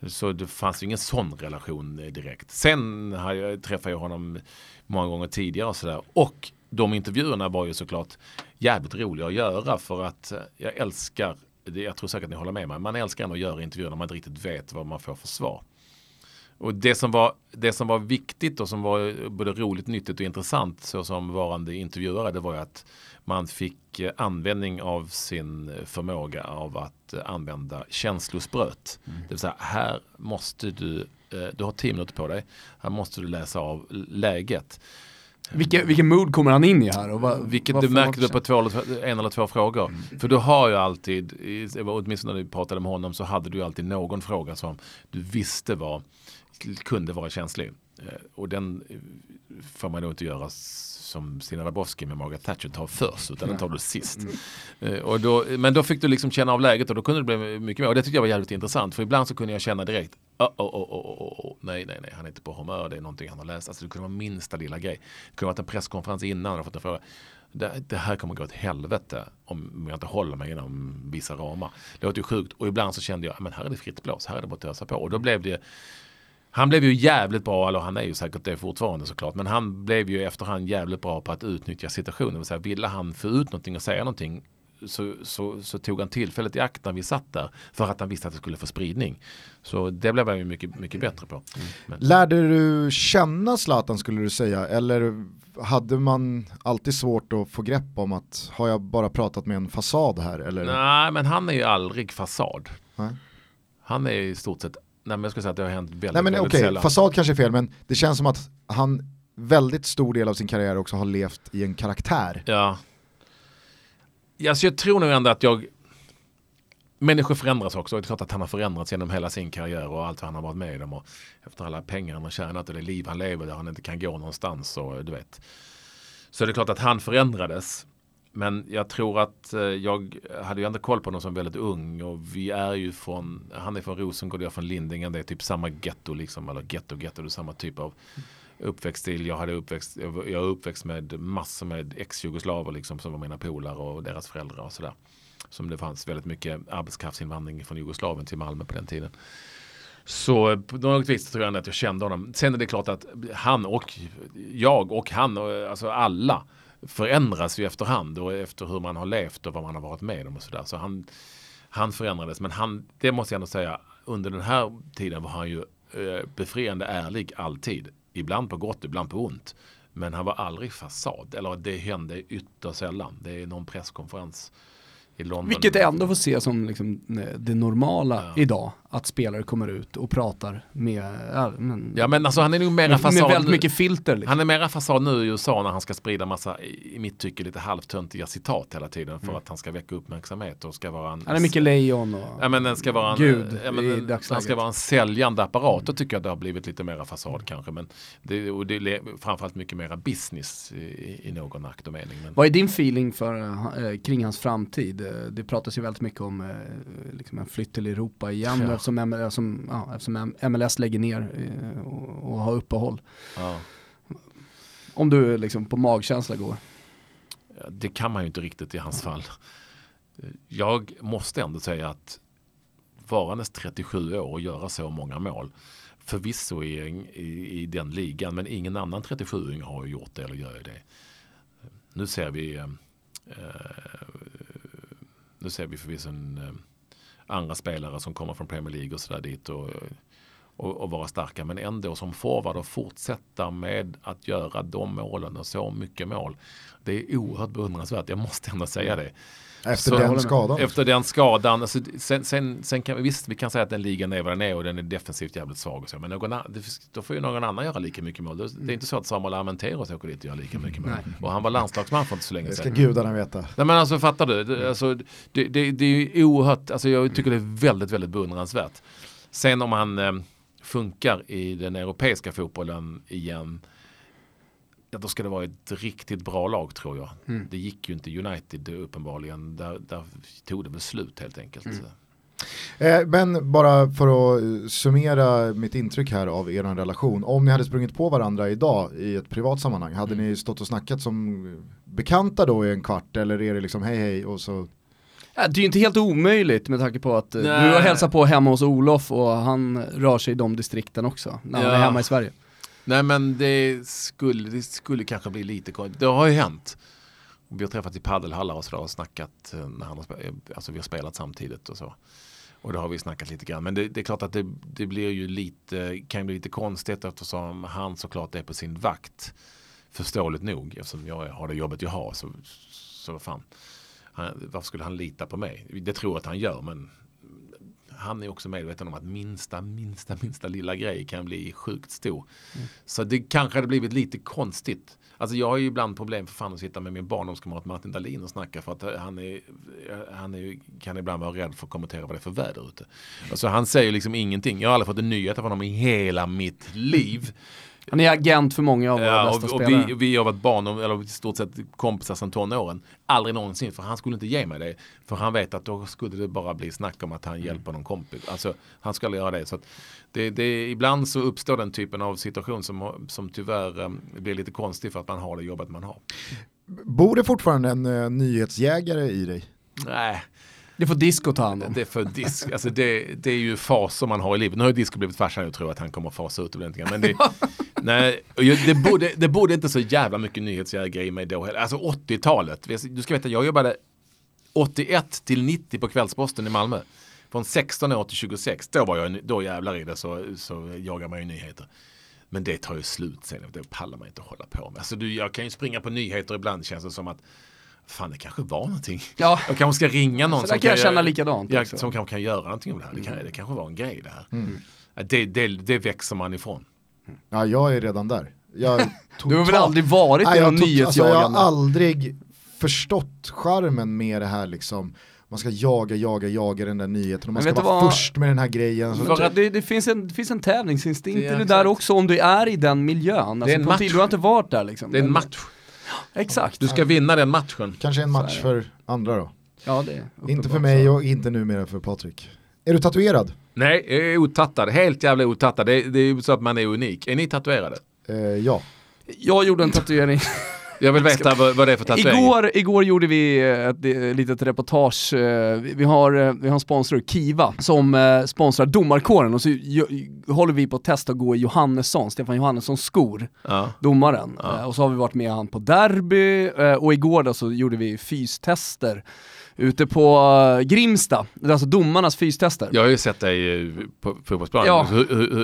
Så det fanns ju ingen sån relation eh, direkt. Sen jag, träffade jag honom många gånger tidigare och sådär. Och de intervjuerna var ju såklart jävligt roliga att göra för att eh, jag älskar, jag tror säkert ni håller med mig, man älskar ändå att göra intervjuer när man inte riktigt vet vad man får för svar. Och det som, var, det som var viktigt och som var både roligt, nyttigt och intressant så som varande intervjuare det var ju att man fick eh, användning av sin förmåga av att eh, använda känslospröt. Det vill säga här måste du, eh, du har tio minuter på dig, här måste du läsa av läget. Vilken, vilken mood kommer han in i här? Och vad, Vilket vad du märkte du på två, en eller två frågor. För du har ju alltid, åtminstone när vi pratade med honom så hade du alltid någon fråga som du visste var, kunde vara känslig. Eh, Och den eh, får man nog inte göra som Stina Dabrowski med Margaret Thatcher tar först utan den tar du sist. Eh, Och då, men då fick du liksom känna av läget och då kunde det bli mycket mer. Och det tyckte jag var jävligt intressant för ibland så kunde jag känna direkt oh, oh, oh, oh, oh, oh. Nej, nej, nej, han är inte på humör, det är någonting han har läst. Alltså det kunde vara minsta lilla grej. Det kunde varit en presskonferens innan och fått en fråga. Det, det här kommer gå åt helvete om jag inte håller mig inom vissa ramar. Det låter ju sjukt och ibland så kände jag, men här är det fritt blås, här är det bara att ösa på. Och då blev det han blev ju jävligt bra, eller han är ju säkert det fortfarande såklart, men han blev ju efterhand jävligt bra på att utnyttja situationen. Det vill säga, ville han få ut någonting och säga någonting så, så, så tog han tillfället i akt när vi satt där för att han visste att det skulle få spridning. Så det blev han ju mycket, mycket bättre på. Men, Lärde du känna Zlatan skulle du säga, eller hade man alltid svårt att få grepp om att har jag bara pratat med en fasad här? Eller? nej, men han är ju aldrig fasad. Nej. Han är i stort sett, nej men jag skulle säga att det har hänt väldigt, Nej men väldigt okej, sällan. fasad kanske är fel men det känns som att han väldigt stor del av sin karriär också har levt i en karaktär. Ja. ja så jag tror nog ändå att jag Människor förändras också och det är klart att han har förändrats genom hela sin karriär och allt han har varit med om och efter alla pengar han har tjänat och det liv han lever där han inte kan gå någonstans och du vet. Så det är klart att han förändrades. Men jag tror att eh, jag hade ju ändå koll på honom som väldigt ung och vi är ju från, han är från Rosengård, jag är från Lindingen, det är typ samma getto liksom, eller getto, getto, det är samma typ av uppväxtstil. Jag hade uppväxt, jag är uppväxt med massor med ex-jugoslaver liksom som var mina polare och deras föräldrar och sådär. Som det fanns väldigt mycket arbetskraftsinvandring från Jugoslavien till Malmö på den tiden. Så på något vis tror jag ändå att jag kände honom. Sen är det klart att han och jag och han alltså alla förändras ju efterhand och efter hur man har levt och vad man har varit med om och sådär. Så han, han förändrades. Men han, det måste jag ändå säga, under den här tiden var han ju eh, befriande ärlig alltid. Ibland på gott, ibland på ont. Men han var aldrig fasad. Eller det hände ytterst sällan. Det är någon presskonferens i London. Vilket ändå får se som liksom, eh, det normala Ja. idag. Att spelare kommer ut och pratar med, ja men, ja, men alltså han är nog mera med, fasad. med väldigt mycket filter. Liksom. Han är mera fasad nu i USA när han ska sprida massa, i mitt tycke, lite halvtöntiga citat hela tiden för mm. att han ska väcka uppmärksamhet och ska vara en... Han är mycket lejon och ja, men den ska vara en, gud ja, men den, Han ska vara en säljande apparat. Då tycker jag det har blivit lite mera fasad kanske. Men det, och det är framförallt mycket mera business i, i någon akt och mening. Men... Vad är din feeling för, äh, kring hans framtid? Det pratas ju väldigt mycket om äh, liksom en flytt till Europa igen ja. Eftersom, eftersom, ja, eftersom MLS lägger ner äh, och, och har uppehåll. Ja. Om du liksom på magkänsla går. Det kan man ju inte riktigt i hans fall. Jag måste ändå säga att varandes 37 år och göra så många mål förvisso i, i, i den ligan men ingen annan 37 har gjort det eller gör det. Nu ser vi eh, nu ser vi förvisso en, eh, andra spelare som kommer från Premier League och sådär dit och, och, och, vara starka men ändå som forward och fortsätta med att göra de målen och så mycket mål. Det är oerhört beundransvärt, jag måste ändå säga det. Efter så, den skadan? Efter den skadan. Alltså, sen, sen, sen kan, visst, vi kan säga att den ligan är vad den är och den är defensivt jävligt svag. Och så, men någon, då får ju någon annan göra lika mycket mål. Det är inte så att Samuel Armenteros åker dit och gör lika mycket mål. Nej. Och han var landslagsman för inte så länge sedan. Det ska gudarna veta. Nej men alltså fattar du? Det, alltså, det, det, det är oerhört, alltså, jag tycker det är väldigt, väldigt beundransvärt. Sen om han eh, funkar i den europeiska fotbollen igen Ja, då ska det vara ett riktigt bra lag tror jag. Mm. Det gick ju inte United uppenbarligen. Där, där tog det väl slut helt enkelt. Mm. Eh, men bara för att summera mitt intryck här av er relation. Om ni hade sprungit på varandra idag i ett privat sammanhang, hade mm. ni stått och snackat som bekanta då i en kvart eller är det liksom hej hej och så Ja, det är ju inte helt omöjligt med tanke på att eh, Nej. du har hälsat på hemma hos Olof och han rör sig i de distrikten också, när han är hemma i Sverige. Nej men det skulle, det skulle kanske bli lite konstigt. Det har ju hänt. Vi har träffats i paddelhallar och sådär och snackat eh, när han har, eh, alltså vi har spelat samtidigt och så. Och då har vi snackat lite grann. Men det, det är klart att det, det, blir ju lite, kan bli lite konstigt eftersom han såklart är på sin vakt. Förståeligt nog eftersom jag har det jobbet jag har. Så, så fan. Han, varför skulle han lita på mig? Det tror jag att han gör men han är också medveten om att minsta, minsta, minsta lilla grej kan bli sjukt stor. Mm. Så det kanske hade blivit lite konstigt. Alltså jag har ju ibland problem för fan att sitta med min barndomskamrat Martin Dahlin och snacka för att han, är, han är, kan ibland vara rädd för att kommentera vad det är för väder ute. Alltså han säger liksom ingenting. Jag har aldrig fått en nyhet av honom i hela mitt liv. Han är agent för många av våra ja, bästa och, spelare. Vi, vi har varit barn, eller i stort sett kompisar sedan tonåren. Aldrig någonsin, för han skulle inte ge mig det. För han vet att då skulle det bara bli snack om att han hjälper någon kompis. Alltså, han skulle göra det. Så det, det, ibland så uppstår den typen av situation som, som tyvärr um, blir lite konstig för att man har det jobbet man har. Bor det fortfarande en uh, nyhetsjägare i dig? Nej, det får Disco ta hand om. Det, får disk, alltså det, det är ju faser man har i livet. Nu har ju Disco blivit farsan och tror att han kommer att fasa ut det Men det, (laughs) nej, det, borde, det borde inte så jävla mycket nyhetsjägare i mig då heller. Alltså 80-talet. Du ska veta, jag jobbade 81 till 90 på Kvällsposten i Malmö. Från 16 år till 26. Då var jag, då jävlar i det så, så jagar man ju nyheter. Men det tar ju slut sen. Det pallar man inte att hålla på med. Alltså du, jag kan ju springa på nyheter ibland känns det som att fan det kanske var någonting. Ja. (laughs) Jag kanske ska ringa någon så som kan, jag känna likadant. Ja, som kanske kan göra någonting om det här. Det, kan, det kanske var en grej det här. Mm. Det, det, det växer man ifrån. Ja, jag är redan där. Jag (laughs) du har väl aldrig varit i någon nyhetsjagande? Alltså, jag har aldrig förstått charmen med det här liksom man ska jaga, jaga, jaga den där nyheten och man ska vara vad? först med den här grejen. Det, det, finns en, det finns en tävlingsinstinkt i det där också om du är i den miljön. Alltså, det är en match. du har inte varit där liksom. Det är en match. Exakt. Du ska vinna den matchen. Kanske en match för andra då. Ja, det inte för mig och inte numera för Patrik. Är du tatuerad? Nej, jag är otattad. Helt jävla otattad. Det, det är ju så att man är unik. Är ni tatuerade? Eh, ja. Jag gjorde en tatuering. Jag vill veta vad, vad det är för tatuering. Igår, igår gjorde vi ett, ett litet reportage, eh, vi har, eh, vi har en sponsor, Kiva, som eh, sponsrar domarkåren och så håller vi på att testa att gå i Johannesson, Stefan Johannessons skor, ja. domaren. Ja. Och så har vi varit med han på derby och igår då så gjorde vi fystester ute på uh, Grimsta, det är alltså domarnas fystester. Jag har ju sett dig eh, på fotbollsplanen, ja.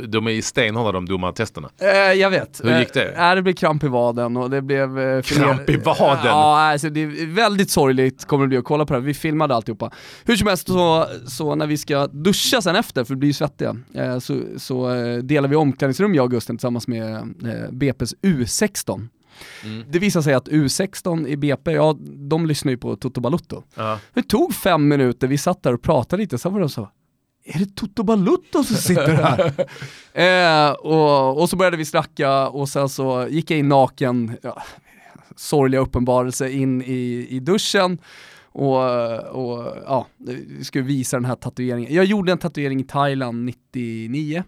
de är stenhårda de domartesterna. Eh, jag vet. Hur gick det? Eh, det blev kramp i vaden och det blev eh, Kramp i vaden. Ja, alltså det är väldigt sorgligt kommer det bli att kolla på det här. Vi filmade alltihopa. Hur som helst så, så när vi ska duscha sen efter, för vi blir ju svettiga, eh, så, så eh, delar vi omklädningsrum jag och Gusten tillsammans med eh, BP's U16. Mm. Det visar sig att U16 i BP, ja de lyssnar ju på Toto Balutto. Ja. Det tog fem minuter, vi satt där och pratade lite, sen var det så, är det Toto Balutto som sitter här? (laughs) eh, och, och, så började vi snacka och sen så gick jag in naken, ja, sorgliga uppenbarelse in i, i duschen och, och ja, skulle visa den här tatueringen. Jag gjorde en tatuering i Thailand 99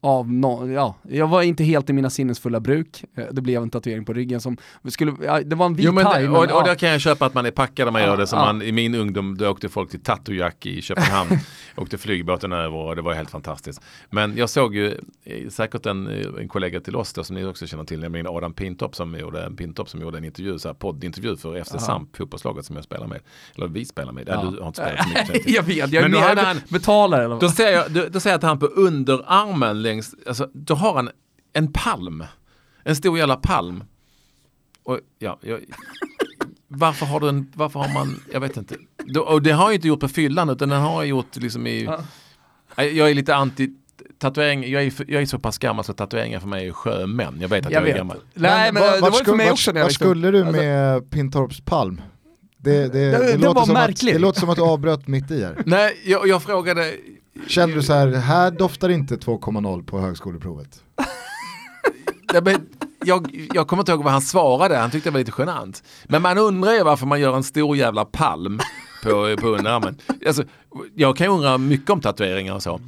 av no, ja, jag var inte helt i mina sinnesfulla bruk. Eh, det blev en tatuering på ryggen som skulle, ja, det var en vit jo, men, thai, och, och, där kan jag köpa att man är packad när man ja, gör det. Som man, I min ungdom då åkte folk till Tatujak i Köpenhamn. (laughs) åkte flygbåten över och det var helt fantastiskt. Men jag såg ju eh, säkert en, eh, en kollega till oss då, som ni också känner till, nämligen Adam Pintorp som gjorde en, Pintorp som gjorde en intervju, så här, poddintervju för FC Samp, fotbollslaget som jag spelar med. Eller vi spelar med. Ja. Du har inte spelat så mycket. (laughs) jag vet, jag är med, han, betalare. Eller vad? Då säger jag, då, då säger jag att han på underarmen längs, alltså, då har han en palm. En stor jävla palm. Och, ja, jag, varför har du en, varför har man, jag vet inte. Och det har jag inte gjort på fyllan utan den har jag gjort liksom i, ja. jag är lite anti tatuering, jag är, jag är så pass gammal så tatueringar för mig är sjömän. Jag vet att jag, jag är gammal. Nej men, men det var ju för mig också. Vad skulle du alltså- med alltså, Pintorps palm? Det, det, det, det, det låter som att, det låter som att du avbröt mitt i här. Nej, jag, jag frågade, Kände du så här, här doftar inte 2,0 på högskoleprovet? (laughs) jag, jag kommer inte ihåg vad han svarade, han tyckte det var lite genant. Men man undrar ju varför man gör en stor jävla palm på, på underarmen. Alltså, jag kan ju undra mycket om tatueringar och så.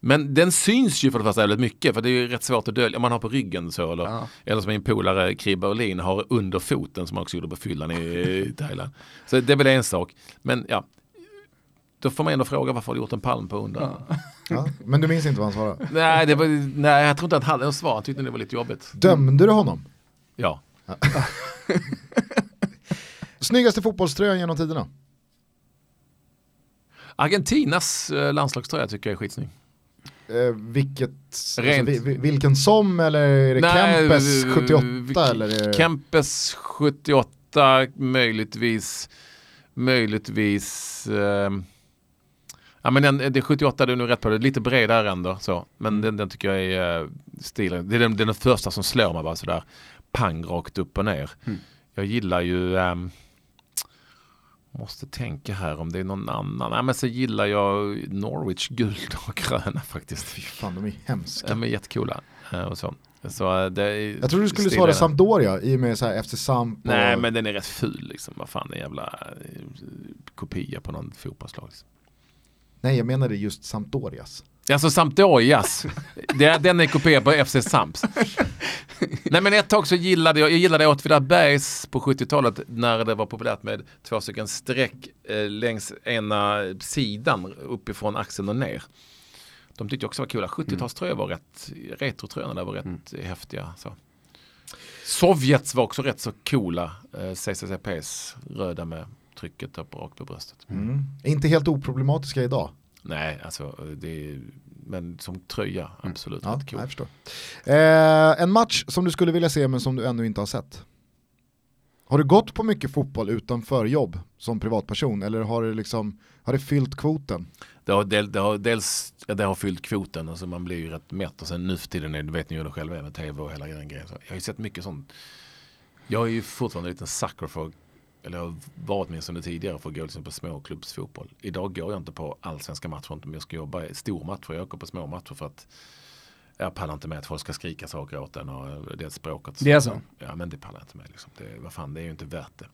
Men den syns ju för det första väldigt mycket för det är ju rätt svårt att dölja. Om man har på ryggen så eller, ja. eller som min polare Kribbe Olin har under foten som också gjorde på fyllan i Thailand. Så det är väl en sak. Men ja, då får man ändå fråga varför har du gjort en palm på under. Ja. Ja, men du minns inte vad han svarade? nej, det var, nej, jag tror inte att han hade något svar. Han tyckte det var lite jobbigt. Dömde du honom? Ja. ja. Snyggaste fotbollströjan genom tiderna? Argentinas eh, landslagströja tycker jag är skitsnygg. Eh, vilket, alltså, vilken som eller är det Nej, Kempes 78? Eller. Kempes 78 möjligtvis, möjligtvis eh, Ja men den, det är 78, du är nog rätt på det. Lite bredare ändå så. Men mm. den, den, tycker jag är uh, stilen. Det är den, den första som slår mig bara sådär pang rakt upp och ner. Mm. Jag gillar ju um, Måste tänka här om det är någon annan. Nej men så gillar jag Norwich guld och gröna faktiskt. Fy fan de är hemska. De är jättekula. Uh, och så. Så det är jag tror du skulle svara Sampdoria i och med så här efter Samp. Och... Nej men den är rätt ful liksom. Vad fan en jävla kopia på någon fotbollslag. Liksom. Nej, jag menade just Sampdorias. Alltså Sampdorias. det, den är kopia på FC Samps. Nej men ett tag så gillade jag, jag gillade Åtvidabergs på 70-talet när det var populärt med två stycken streck eh, längs ena sidan uppifrån axeln och ner. De tyckte jag också var coola. 70-talströjor var rätt, retrotröjorna där var rätt mm. häftiga. Så. Sovjets var också rätt så coola, eh, CCCPs röda med trycket upp rakt på bröstet. Mm. Inte helt oproblematiska idag. Nej, alltså det är, men som tröja, mm. absolut. Mm. Ja, jag förstår. Eh, en match som du skulle vilja se men som du ännu inte har sett? Har du gått på mycket fotboll utanför jobb som privatperson eller har det, liksom, har det fyllt kvoten? Det har, del, det har dels det har fyllt kvoten, alltså man blir ju rätt mätt och sen nu för tiden, är, vet ni ju det själva med tv och hela den grejen. Så jag har ju sett mycket sånt. Jag är ju fortfarande en liten sucker för eller jag varit åtminstone tidigare för att gå liksom på småklubbsfotboll. Idag går jag inte på allsvenska matcher om jag ska jobba i stormatcher. Jag åker på små matcher för att jag pallar inte med att folk ska skrika saker åt en och det språket. Det är så? Ja men det pallar jag inte med. Liksom. Det, vad fan, det är ju inte värt det.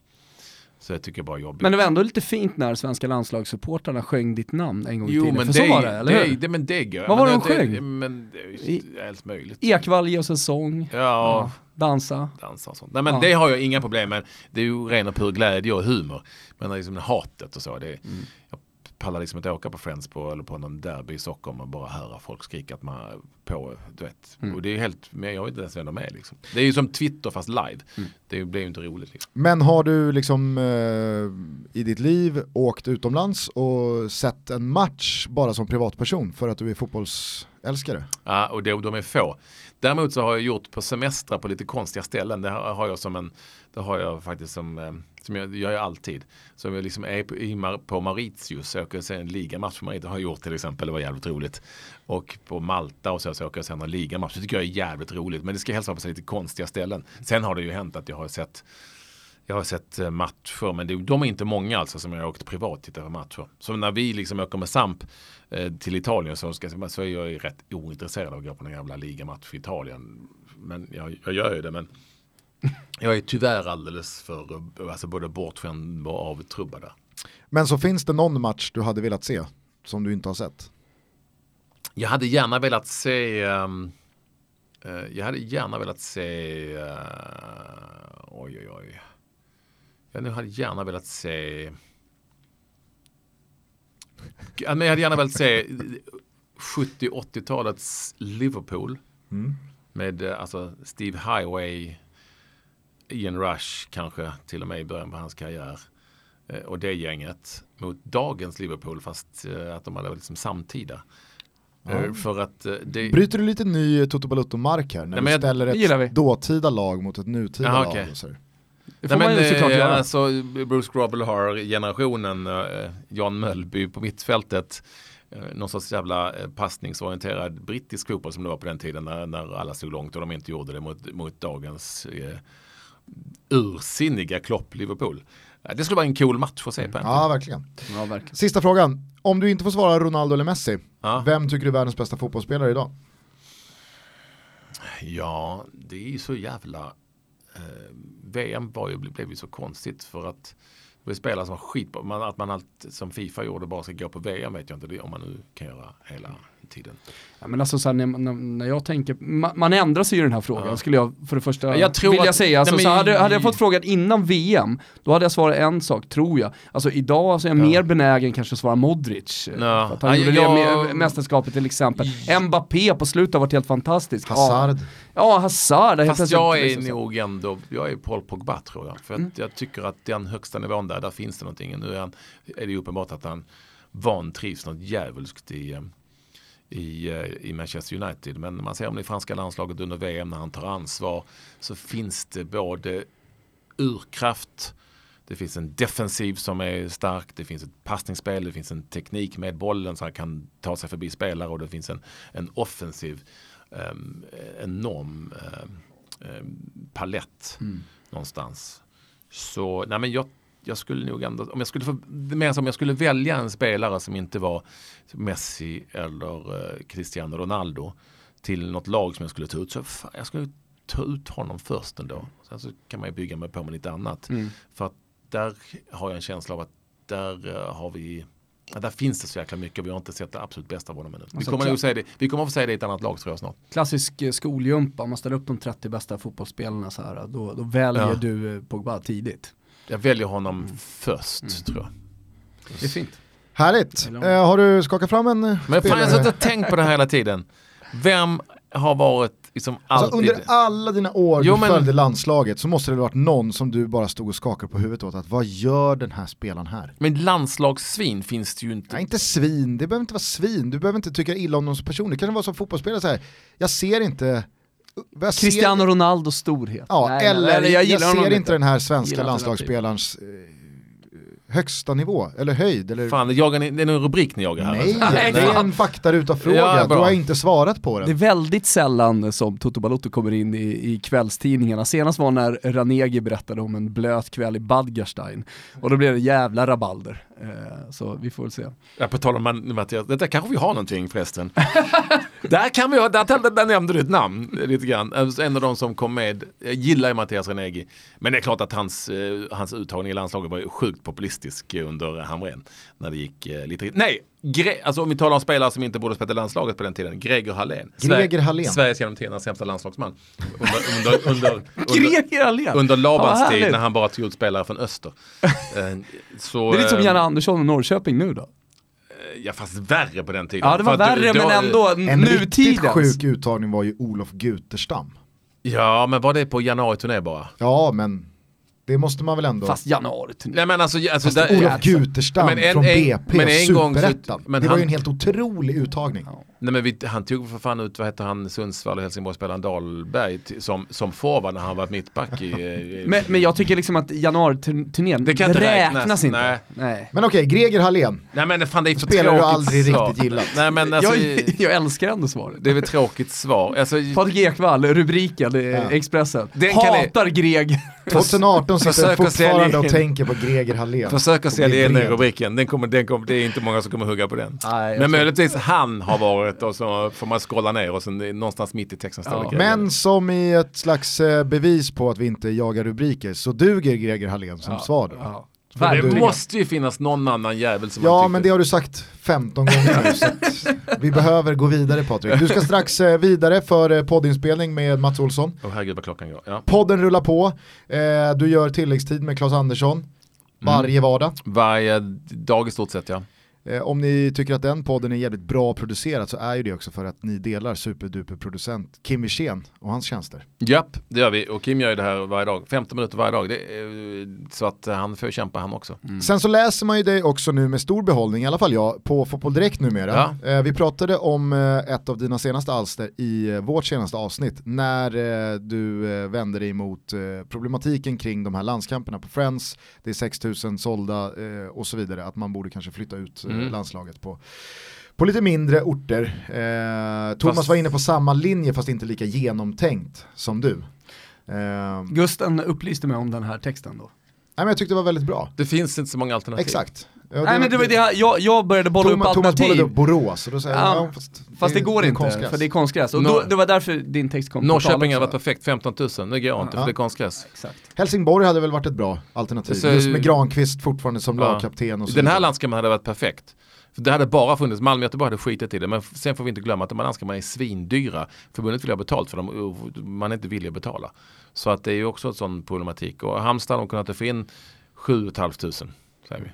Så jag tycker bara jobbigt. Men det var ändå lite fint när svenska landslagssupportrarna sjöng ditt namn en gång i tiden. Men För det, så var det, eller hur? Det, men det går. Vad var det de sjöng? Men det är allt möjligt. Ekvall ge oss en sång. Ja. ja. Dansa. Dansa och sånt. Nej men ja. det har jag inga problem med. Det är ju ren och pur glädje och humor. Men liksom hatet och så. Det, mm. Jag pallar liksom inte åka på Friends på, eller på någon derby i Stockholm och bara höra folk skrika att man på, du vet. Mm. Och det är helt, men jag vet inte ens vem de är liksom. Det är ju som Twitter fast live. Mm. Det blir ju inte roligt liksom. Men har du liksom eh, i ditt liv åkt utomlands och sett en match bara som privatperson för att du är fotbollsälskare? Ja, och det, de är få. Däremot så har jag gjort på semestrar på lite konstiga ställen. Det har jag som en, det har jag faktiskt som, eh, som jag gör jag alltid. Så jag liksom är på, på Mauritius, så åker jag sen en ligamatch på Mauritius, det har jag gjort till exempel, det var jävligt roligt. Och på Malta och så, så åker jag sen en ligamatch, det tycker jag är jävligt roligt. Men det ska helst vara på lite konstiga ställen. Sen har det ju hänt att jag har sett jag har sett eh, matcher, men det, de är inte många alltså som jag har åkt privat och tittat på matcher. Så när vi liksom åker med Samp eh, till Italien så, ska, så är jag rätt ointresserad av att gå på någon jävla ligamatch i Italien. Men jag, jag gör ju det, men jag är tyvärr alldeles för alltså både bortskämd och avtrubbad. Men så finns det någon match du hade velat se som du inte har sett? Jag hade gärna velat se um, uh, Jag hade gärna velat se uh, Oj oj oj jag hade gärna velat se jag hade gärna velat se 70-80-talets Liverpool. Mm. Med eh, alltså Steve Highway, Ian Rush kanske till och med i början på hans karriär. Eh, och det gänget mot dagens Liverpool fast eh, att de hade liksom samtida. Ja. För att det... Bryter du lite ny Toto Balutto-mark här när Nej, du ställer ett dåtida lag mot ett nutida Aha, lag? Okay. Det får Nej, man men, ju såklart göra. Alltså, Bruce Grobbel har generationen, eh, Jan Mölby på mittfältet, eh, någon sorts jävla eh, passningsorienterad brittisk fotboll som det var på den tiden när, när alla stod långt och de inte gjorde det mot, mot dagens eh, ursinniga Klopp Liverpool. Det skulle vara en cool match att se på. Ja verkligen. ja, verkligen. Sista frågan. Om du inte får svara Ronaldo eller Messi, ja. vem tycker du är världens bästa fotbollsspelare idag? Ja, det är ju så jävla eh, VM var ju, blev ju så konstigt för att det spelare som var skitbra. att man allt som Fifa gjorde bara ska gå på VM vet jag inte det, om man nu kan göra hela tiden. Ja, men alltså så här, när, när, jag tänker, man, man, ändrar sig i den här frågan ja. skulle jag för det första jag tror vilja att, säga. Alltså, nej, men, så hade, hade, jag fått frågan innan VM, då hade jag svarat en sak, tror jag. Alltså idag så är jag ja. mer benägen kanske att svara Modric. Eh, ja. För att han gjorde jag, det mästerskapet till exempel. Mbappé på slutet har varit helt fantastisk. Hazard. Ja, Hazard. Fast jag är nog ändå, jag är Paul Pogba tror jag. För mm. jag tycker att den högsta nivån där, där finns det någonting. Nu är, han, är det uppenbart att han vantrivs något djävulskt i i, eh, i Manchester United. Men man ser om det franska landslaget under VM när han tar ansvar så finns det både urkraft, det finns en defensiv som är stark, det finns ett passningsspel, det finns en teknik med bollen så han kan ta sig förbi spelare och det finns en, en offensiv um, enorm um, palett mm. någonstans. Så nej men jag jag skulle nog ändå, om jag skulle, få, mer som jag skulle välja en spelare som inte var Messi eller uh, Cristiano Ronaldo till något lag som jag skulle ta ut. Så fan, jag skulle ta ut honom först ändå. Sen så kan man ju bygga mig på med lite annat. Mm. För att där har jag en känsla av att där uh, har vi Ja, där finns det så jäkla mycket. Vi har inte sett det absolut bästa av honom ännu. Vi alltså, kommer, nog det, vi kommer att få säga det i ett annat lag tror jag snart. Klassisk eh, skoljumpa, om man ställer upp de 30 bästa fotbollsspelarna så här, då, då väljer ja. du Pogba tidigt. Jag väljer honom mm. först mm. tror jag. Det är fint. Härligt. Eh, har du skakat fram en Men spelare? fan, jag har suttit och tänkt på det här hela tiden. Vem har varit liksom alltid... Alltså under alla dina år jo, du men... följde landslaget så måste det ha varit någon som du bara stod och skakade på huvudet åt att vad gör den här spelaren här? Men landslagssvin finns det ju inte. Nej inte svin, det behöver inte vara svin, du behöver inte tycka illa om någon som person. Det kan vara som fotbollsspelare så här. jag ser inte Cristiano Ronaldos storhet. Ja, nej, eller, nej, jag, jag ser inte den här svenska landslagsspelarens eh, högsta nivå, eller höjd. Eller... Fan, det, jagar ni, det är en rubrik ni jagar här. Nej, nej det är en faktaruta-fråga, ja, du har inte svarat på den. Det är väldigt sällan som Toto Balotto kommer in i, i kvällstidningarna. Senast var när Ranegi berättade om en blöt kväll i Badgerstein. Och då blev det jävla rabalder. Eh, så vi får väl se. Ja, på tal om Mattias, där kanske vi har någonting förresten. (laughs) där kan vi ha, där, där, där nämnde du ett namn lite grann. Eh, en av de som kom med, jag gillar ju Mattias Renegi. Men det är klart att hans, eh, hans uttagning i landslaget var sjukt populistisk under Hamrén. När det gick eh, lite, nej, Gre alltså om vi talar om spelare som inte borde spela landslaget på den tiden. Greger Hallén. Greger Hallén. Sveriges genom tiderna sämsta landslagsman. Under, under, under, Greger Hallén. Under Labans tid när han bara tog ut spelare från öster. (laughs) Eh, så, det är lite som eh, Janne Andersson och Norrköping nu då. Eh, ja fast värre på den tiden. Ja det var värre då, men ändå En riktigt sjuk uttagning var ju Olof Guterstam. Ja men var det på januari-turné bara? Ja men det måste man väl ändå... Fast januari Nej men alltså, alltså där, Olof Guterstam men en, från BP men en Superettan. Det var ju en helt otrolig uttagning. Ja. Nej men vi, han tog för fan ut, vad heter han, Sundsvall och Helsingborgsspelaren Dahlberg som, som forward när han var mittback i... i (laughs) men, men jag tycker liksom att januariturnén, det kan inte räknas, räknas inte. Nej. Nej. Men okej, Greger Hallén. Nej men fan det är för Spelar du aldrig svar. riktigt gillat. Nej men alltså, jag, (laughs) jag älskar ändå svaret. det är väl tråkigt svar. Alltså, (laughs) Patrik Ekwall, rubriken, eh, Ja. Expressen. Den kan ni- Hatar Greg. 2018 sitter jag fortfarande och tänker på Greger Hallén. Försök att sälja in den rubriken, den kommer, den kommer, det är inte många som kommer hugga på den. Nej, Men möjligtvis han har varit och så får man scrolla ner och sen det är någonstans mitt i texten står Ja. det. Men som i ett slags eh, bevis på att vi inte jagar rubriker så duger Greger Hallén som svar då. Ja. För det Verkligen. måste ju finnas någon annan jävel som Ja men det har du sagt 15 gånger nu så vi behöver gå vidare Patrik. Du ska strax eh, vidare för eh, poddinspelning med Mats Olsson. Åh herregud vad klockan går. Ja. Podden rullar på, du gör tilläggstid med Claes Andersson varje vardag. Varje dag i stort sett ja. Eh, om ni tycker att den podden är jävligt bra producerad så är ju det också för att ni delar superduper producent Kim Wirsén och hans tjänster. Japp, det gör vi. Och Kim gör ju det här varje dag. 15 minuter varje dag. Det är, så att eh, han får kämpa han också. Sen så läser man ju dig också nu med stor behållning, i alla fall jag, på Fotboll Direkt numera. Eh, vi pratade om eh, ett av dina senaste alster i eh, vårt senaste avsnitt, när eh, du eh, vände dig mot eh, problematiken kring de här landskamperna på Friends, det är 6000 sålda eh, och så vidare, att man borde kanske flytta ut eh, Mm. landslaget på på lite mindre orter. Eh, Thomas Fast- var inne på samma linje fast inte lika genomtänkt som du. Eh, nej, Gusten upplyste mig om den här texten då. men jag tyckte det var väldigt bra. Det finns inte så många alternativ. Exakt. Ja, Nej men det var det, jag, jag började bolla upp Thomas, Thomas bollade alternativ. upp Borås och då säger jag, Ja, ja, fast, Fast det, går är inte, konstgräs. för det är konstgräs. Och Nå- då, det var därför din text kom Norrköping hade varit perfekt, 15 000. Det går inte Ja. för det är konstgräs. Exakt. Helsingborg hade väl varit ett bra alternativ, Så- just med Granqvist fortfarande som Ja. lagkapten och så Den här landskampen hade varit perfekt. För det hade bara funnits, Malmö och Göteborg hade skitit i det. Men sen får vi inte glömma att de här landskamperna är svindyra. Förbundet vill ha betalt för dem och man är inte villig att betala. Så att det är ju också en sån problematik. Och Halmstad har kunnat få in 7 500 säger vi.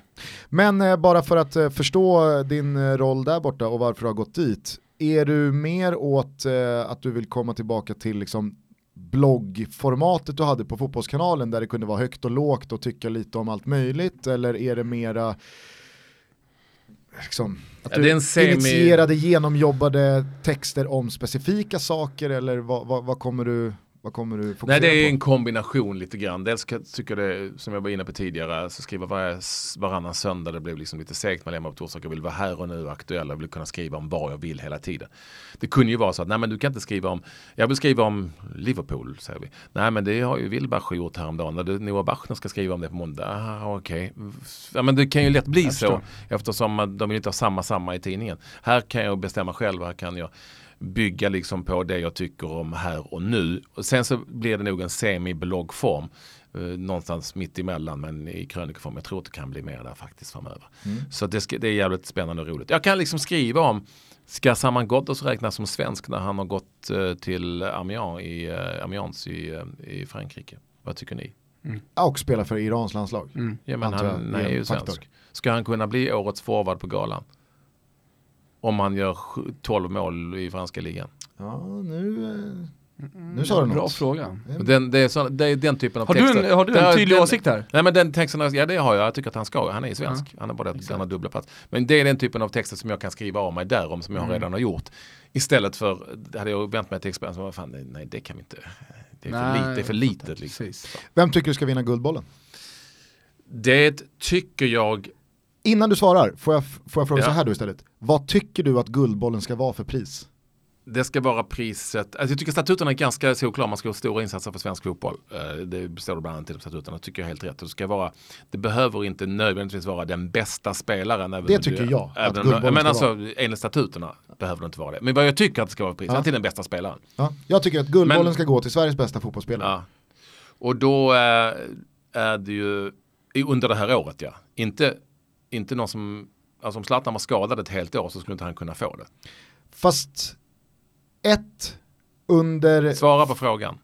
Men eh, bara för att eh, förstå din eh, roll där borta och varför du har gått dit, är du mer åt eh, att du vill komma tillbaka till liksom bloggformatet du hade på fotbollskanalen där det kunde vara högt och lågt och tycka lite om allt möjligt? Eller är det mera liksom, att Ja, du semi- initierade genomjobbade texter om specifika saker? Eller vad, vad, vad kommer du vad kommer du fokusera Nej det är på? en kombination lite grann. Dels tycker jag det, som jag var inne på tidigare, så skriva varje, varannan söndag, det blev liksom lite segt med Lemma på torsdag. Jag vill vara här och nu aktuell, jag vill kunna skriva om vad jag vill hela tiden. Det kunde ju vara så att, nej men du kan inte skriva om, jag vill skriva om Liverpool, säger vi. Nej men det har ju Wilbach gjort häromdagen, när du, Noah Bachner ska skriva om det på måndag. Ah, Okej, ja men det kan ju lätt bli Jag så, eftersom de vill inte ha samma, samma i tidningen. Här kan jag bestämma själv, här kan jag bygga liksom på det jag tycker om här och nu. Och sen så blir det nog en semi-bloggform. Eh, någonstans mitt emellan men i krönikeform. Jag tror att det kan bli mer där faktiskt framöver. Mm. Så det, ska, det är jävligt spännande och roligt. Jag kan liksom skriva om Ska Saman Ghoddos räknas som svensk när han har gått eh, till Amiens i, eh, Amiens i, i Frankrike? Vad tycker ni? Ja, och spela för Irans landslag. Mm. Ja, men han det är ju svensk. Ska han kunna bli årets forward på galan? Om han gör sju- 12 mål i franska ligan. Ja, nu, eh, nu sa du Bra något. fråga. Den, det, är så, det är den typen av Har du texter. en, har du en är- tydlig den, åsikt här? Nej men den texten, ja det har jag. Jag tycker att han ska. Han är svensk. Han har bara den har dubbla plats. Men det är den typen av texter som jag kan skriva av mig där om som jag Mm. redan har gjort. Istället för, hade jag vänt mig till experten som var fan nej, nej det kan vi inte. Det är för, Nej, lite, det är för litet liksom. Precis. Vem tycker du ska vinna Guldbollen? Det tycker jag, Innan du svarar, får jag, får jag fråga Ja. så här då istället. Vad tycker du att Guldbollen ska vara för pris? det ska vara priset. Alltså jag tycker statuterna är ganska solklara. Man ska ha stora insatser för svensk fotboll. Eh, Det står det bland annat de statuterna. Det tycker jag är helt rätt. Det, ska vara, det behöver inte nödvändigtvis vara den bästa spelaren. även Det tycker jag, att Även, Guldbollen men alltså enligt statuterna behöver det inte vara det. Men vad jag tycker att det ska vara priset Ja. till den bästa spelaren. Ja, jag tycker att Guldbollen Men- ska gå till Sveriges bästa fotbollsspelare. Ja. Och då eh, är det ju under det här året ja. Inte, inte någon som, alltså om Zlatan var skadad ett helt år så skulle inte han kunna få det. Fast ett under, Svara på frågan.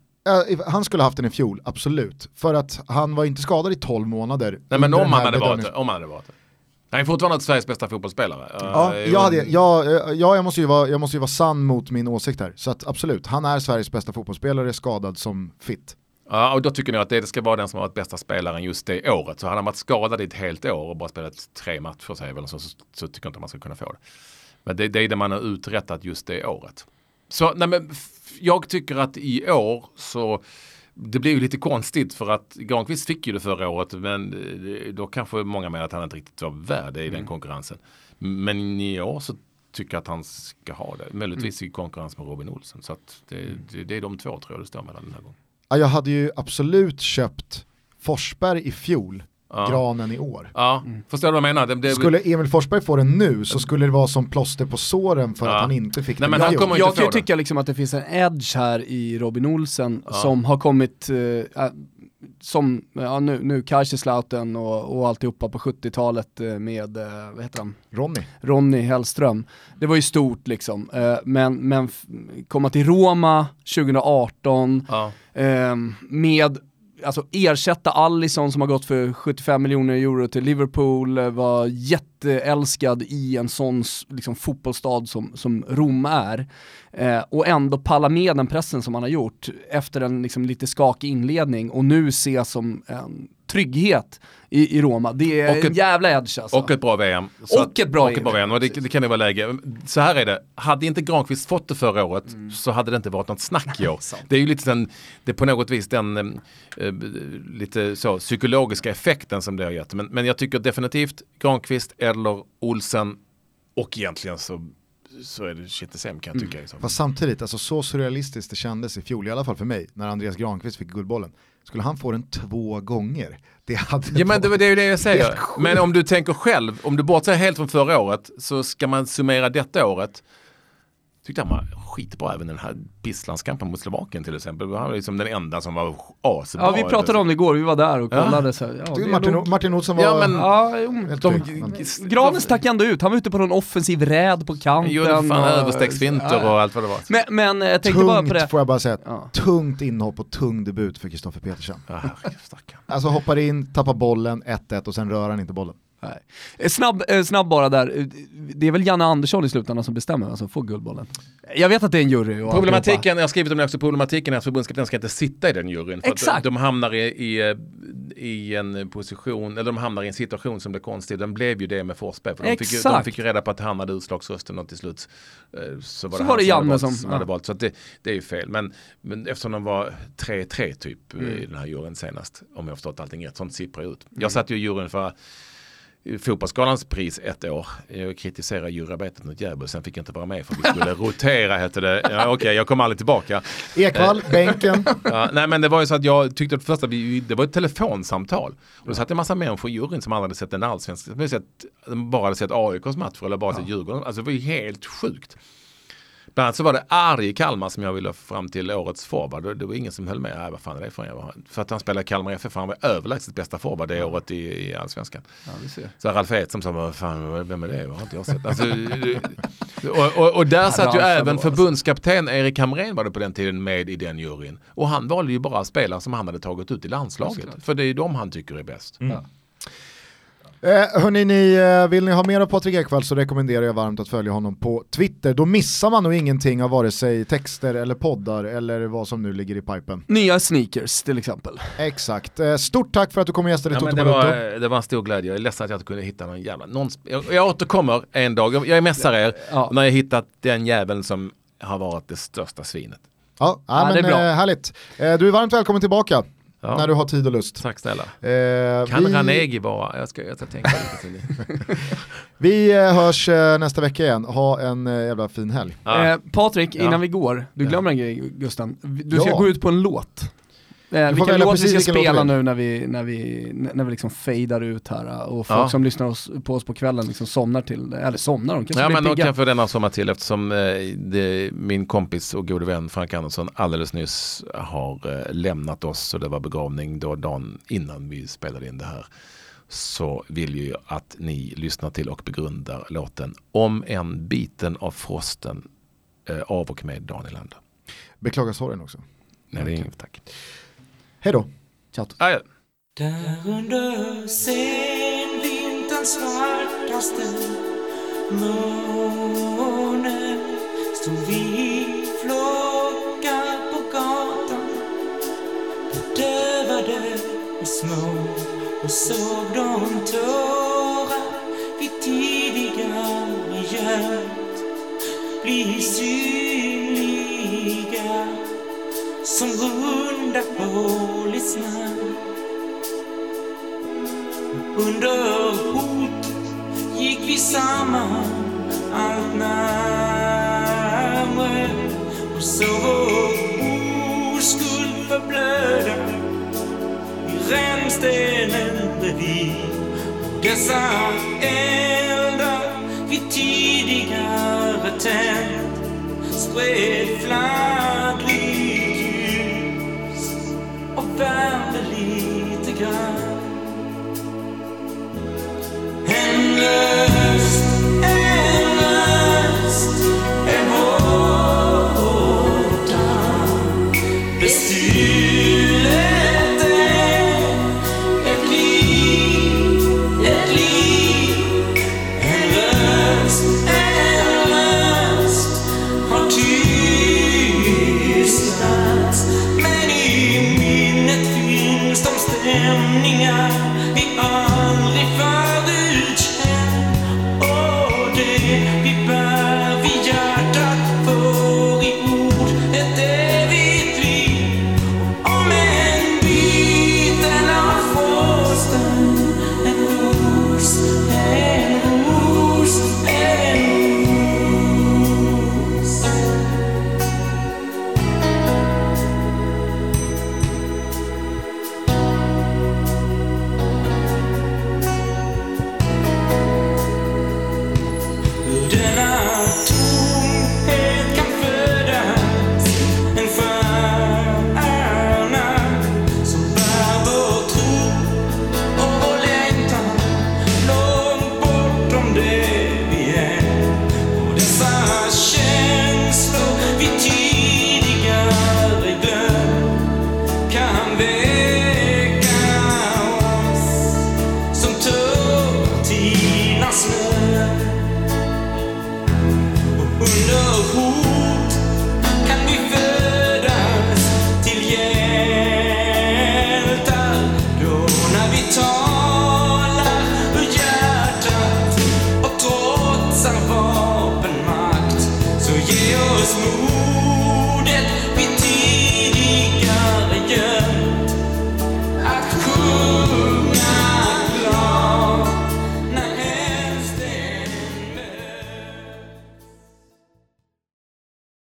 han skulle haft den i fjol, absolut. För att han var inte skadad i 12 månader. Nej men om han hade varit. Om han hade varit det. Han är fortfarande Sveriges bästa fotbollsspelare. Ja, Eh, jag, hade, ja, eh, ja jag, måste ju vara, jag måste ju vara sann mot min åsikt här. Så att absolut, han är Sveriges bästa fotbollsspelare, skadad som fit. Ja, och då tycker ni att det ska vara den som har varit bästa spelaren just det året. Så hade han varit skadad i ett helt år och bara spelat tre matcher säger väl, så, så, så tycker jag inte man ska kunna få det. Men det, det är det man har uträttat just det året. Så nej men, jag tycker att i år så det blir ju lite konstigt för att Granqvist fick ju det förra året men eh, då kanske många menar att han inte riktigt var värd i mm. den konkurrensen. Men i år så tycker jag att han ska ha det. Möjligtvis mm. i konkurrens med Robin Olsen. Så det, det, det, är de två tror jag det står mellan den här gången. Ja, jag hade ju absolut köpt Forsberg i fjol ja. granen i år. Ja, mm. förstår du vad jag menar? Det, det... Skulle Emil Forsberg få den nu så skulle det vara som plåster på såren för ja. att han inte fick Nej. Men han kommer jag kan ju tycka liksom att det finns en edge här i Robin Olsen ja. som har kommit, äh, som ja, nu, nu Kaiserslautern och, och alltihopa på 70-talet eh, med, äh, vad heter han? Ronny. Ronny Hellström. Det var ju stort liksom, äh, men, men komma till Roma 2018 ja. med alltså ersätta Allison som har gått för 75 miljoner euro till Liverpool, eh, var jätteälskad i en sån liksom, fotbollsstad som, som Rom är. Eh, och ändå palla med den pressen som han har gjort efter en liksom, lite skakig inledning och nu ses som en trygghet i, i Roma. Det är och en jävla edge alltså. Och ett bra VM. och att, ett bra, och ett bra VM. Och det, det, kan ju vara läge. Så här är det, hade inte Granqvist fått det förra året mm. så hade det inte varit något snack i år. (laughs) det är ju lite den, det är på något vis den äh, lite så psykologiska effekten som det har gett. Men, men jag tycker definitivt Granqvist eller Olsen och egentligen så så är det Chitesem kan jag tycka. Mm. Fast samtidigt, alltså så surrealistiskt det kändes i fjol, i alla fall för mig, när Andreas Granqvist fick guldbollen. Skulle han få den två gånger, det hade Ja men det, det är det jag säger. Men om du tänker själv, om du bortser helt från förra året, så ska man summera detta året tyckte han var skitbra även den här pisslandskampen mot Slovakien till exempel. Han var liksom den enda som var asbra. Ja vi pratade om det igår, vi var där och kollade. Ja. Så, ja, Martin, nog... Martin Olsson var... Ja, men, ja, de, Granen stack ändå ut, han var ute på någon offensiv räd på kanten. Jo, fan och, överstegsfinter och allt vad det var. Men, men jag tänkte tungt, bara på det. får jag bara säga, ja. tungt inhopp och tung debut för Kristoffer Petersen. Ja, alltså hoppar in, tappar bollen, 1-1 och sen rör han inte bollen. Nej. Eh, snabb, eh, snabb bara där, eh, det är väl Janne Andersson i slutändan som bestämmer vem som får Guldbollen? Jag vet att det är en jury. Problematiken, jag har skrivit om det också, problematiken är att förbundskaptenen ska inte sitta i den juryn. För Exakt. de hamnar i, i, i, en position, eller de hamnar i en situation som blir konstig. Den blev ju det med Forsberg. För de, fick ju, de fick ju reda på att han hade utslagsrösten och till slut så var det, så var det Janne som, som hade valt. Så det, det är ju fel. Men, men eftersom de var 3-3 typ mm. i den här juryn senast, om jag förstått allting rätt, sånt sipprar ut. Jag mm. satt ju i juryn för Fotbollsgalans pris ett år. Jag kritiserade juryarbetet något djävul, sen fick jag inte vara med för vi skulle (laughs) rotera hette det. Ja, Okej, okay, jag kom aldrig tillbaka. Ekvall, eh, bänken. (laughs) Ja, nej men det var ju så att jag tyckte att första, vi, det var ett telefonsamtal. Och då satt en massa människor i juryn som aldrig hade sett en allsvensk, som bara hade sett AIKs matcher eller bara ja. sett Djurgården. Alltså det var ju helt sjukt. Bland annat så var det Arg i Kalmar som jag ville fram till årets forward. Det var ingen som höll med. Nej, vad fan är det för en? För att han spelade Kalmar FF. Han var överlägset bästa forward det året i, i allsvenskan. Ja, så Ralf Edström sa, vad fan, vem är det? Vad har inte jag sett? Alltså, och, och, och, där satt ju även förbundskapten Erik Hamrén var det på den tiden med i den juryn. Och han valde ju bara spelare som han hade tagit ut i landslaget. För det är de han tycker är bäst. Mm. Eh, hörni, ni, eh, vill ni ha mer av Patrik Ekwall så rekommenderar jag varmt att följa honom på Twitter. Då missar man nog ingenting av vare sig texter eller poddar eller vad som nu ligger i pipen. Nya sneakers till exempel. Exakt. Eh, stort tack för att du kom och gästade ja, det, var, det var en stor glädje. Jag är ledsen att jag inte kunde hitta någon jävla... Någon, jag, jag återkommer en dag. Jag, jag mässar er ja. när jag hittat den jäveln som har varit det största svinet. Ja, ja, men, det är bra. Eh, härligt. Eh, du är varmt välkommen tillbaka. Ja. När du har tid och lust. Tack snälla. Eh, kan vi... Ranegi vara? Jag ska, jag ska tänka lite (laughs) Vi eh, hörs eh, nästa vecka igen. Ha en eh, jävla fin helg. Ja. Eh, Patrik, innan ja. vi går, du glömmer en grej Gusten. Du ska gå ut på en låt. Eh, vilken låt vi ska spela nu när vi, när vi, när vi liksom fejdar ut här och folk ja. som lyssnar oss, på oss på kvällen liksom somnar till, eller somnar de kanske Ja men de kan få denna somna till eftersom eh, det, min kompis och gode vän Frank Andersson alldeles nyss har eh, lämnat oss och det var begravning då dagen innan vi spelade in det här. Så vill ju att ni lyssnar till och begrundar låten Om en biten av frosten eh, av och med Daniel Lander. Beklagar sorgen också. Nej, det är inget tack. Hej då. Ciao. Adjö. Där under senvinterns svartaste måne stod vi flockar på gatan. Bedövade och små och såg de tårar vi tidigare gömt bli synliga som runda på i. Under hot gick vi samman allt närmre och så vår oskuld förblöda i rännstenen bredvid. Dessa eldar vi tidigare tänt spred flam Amen.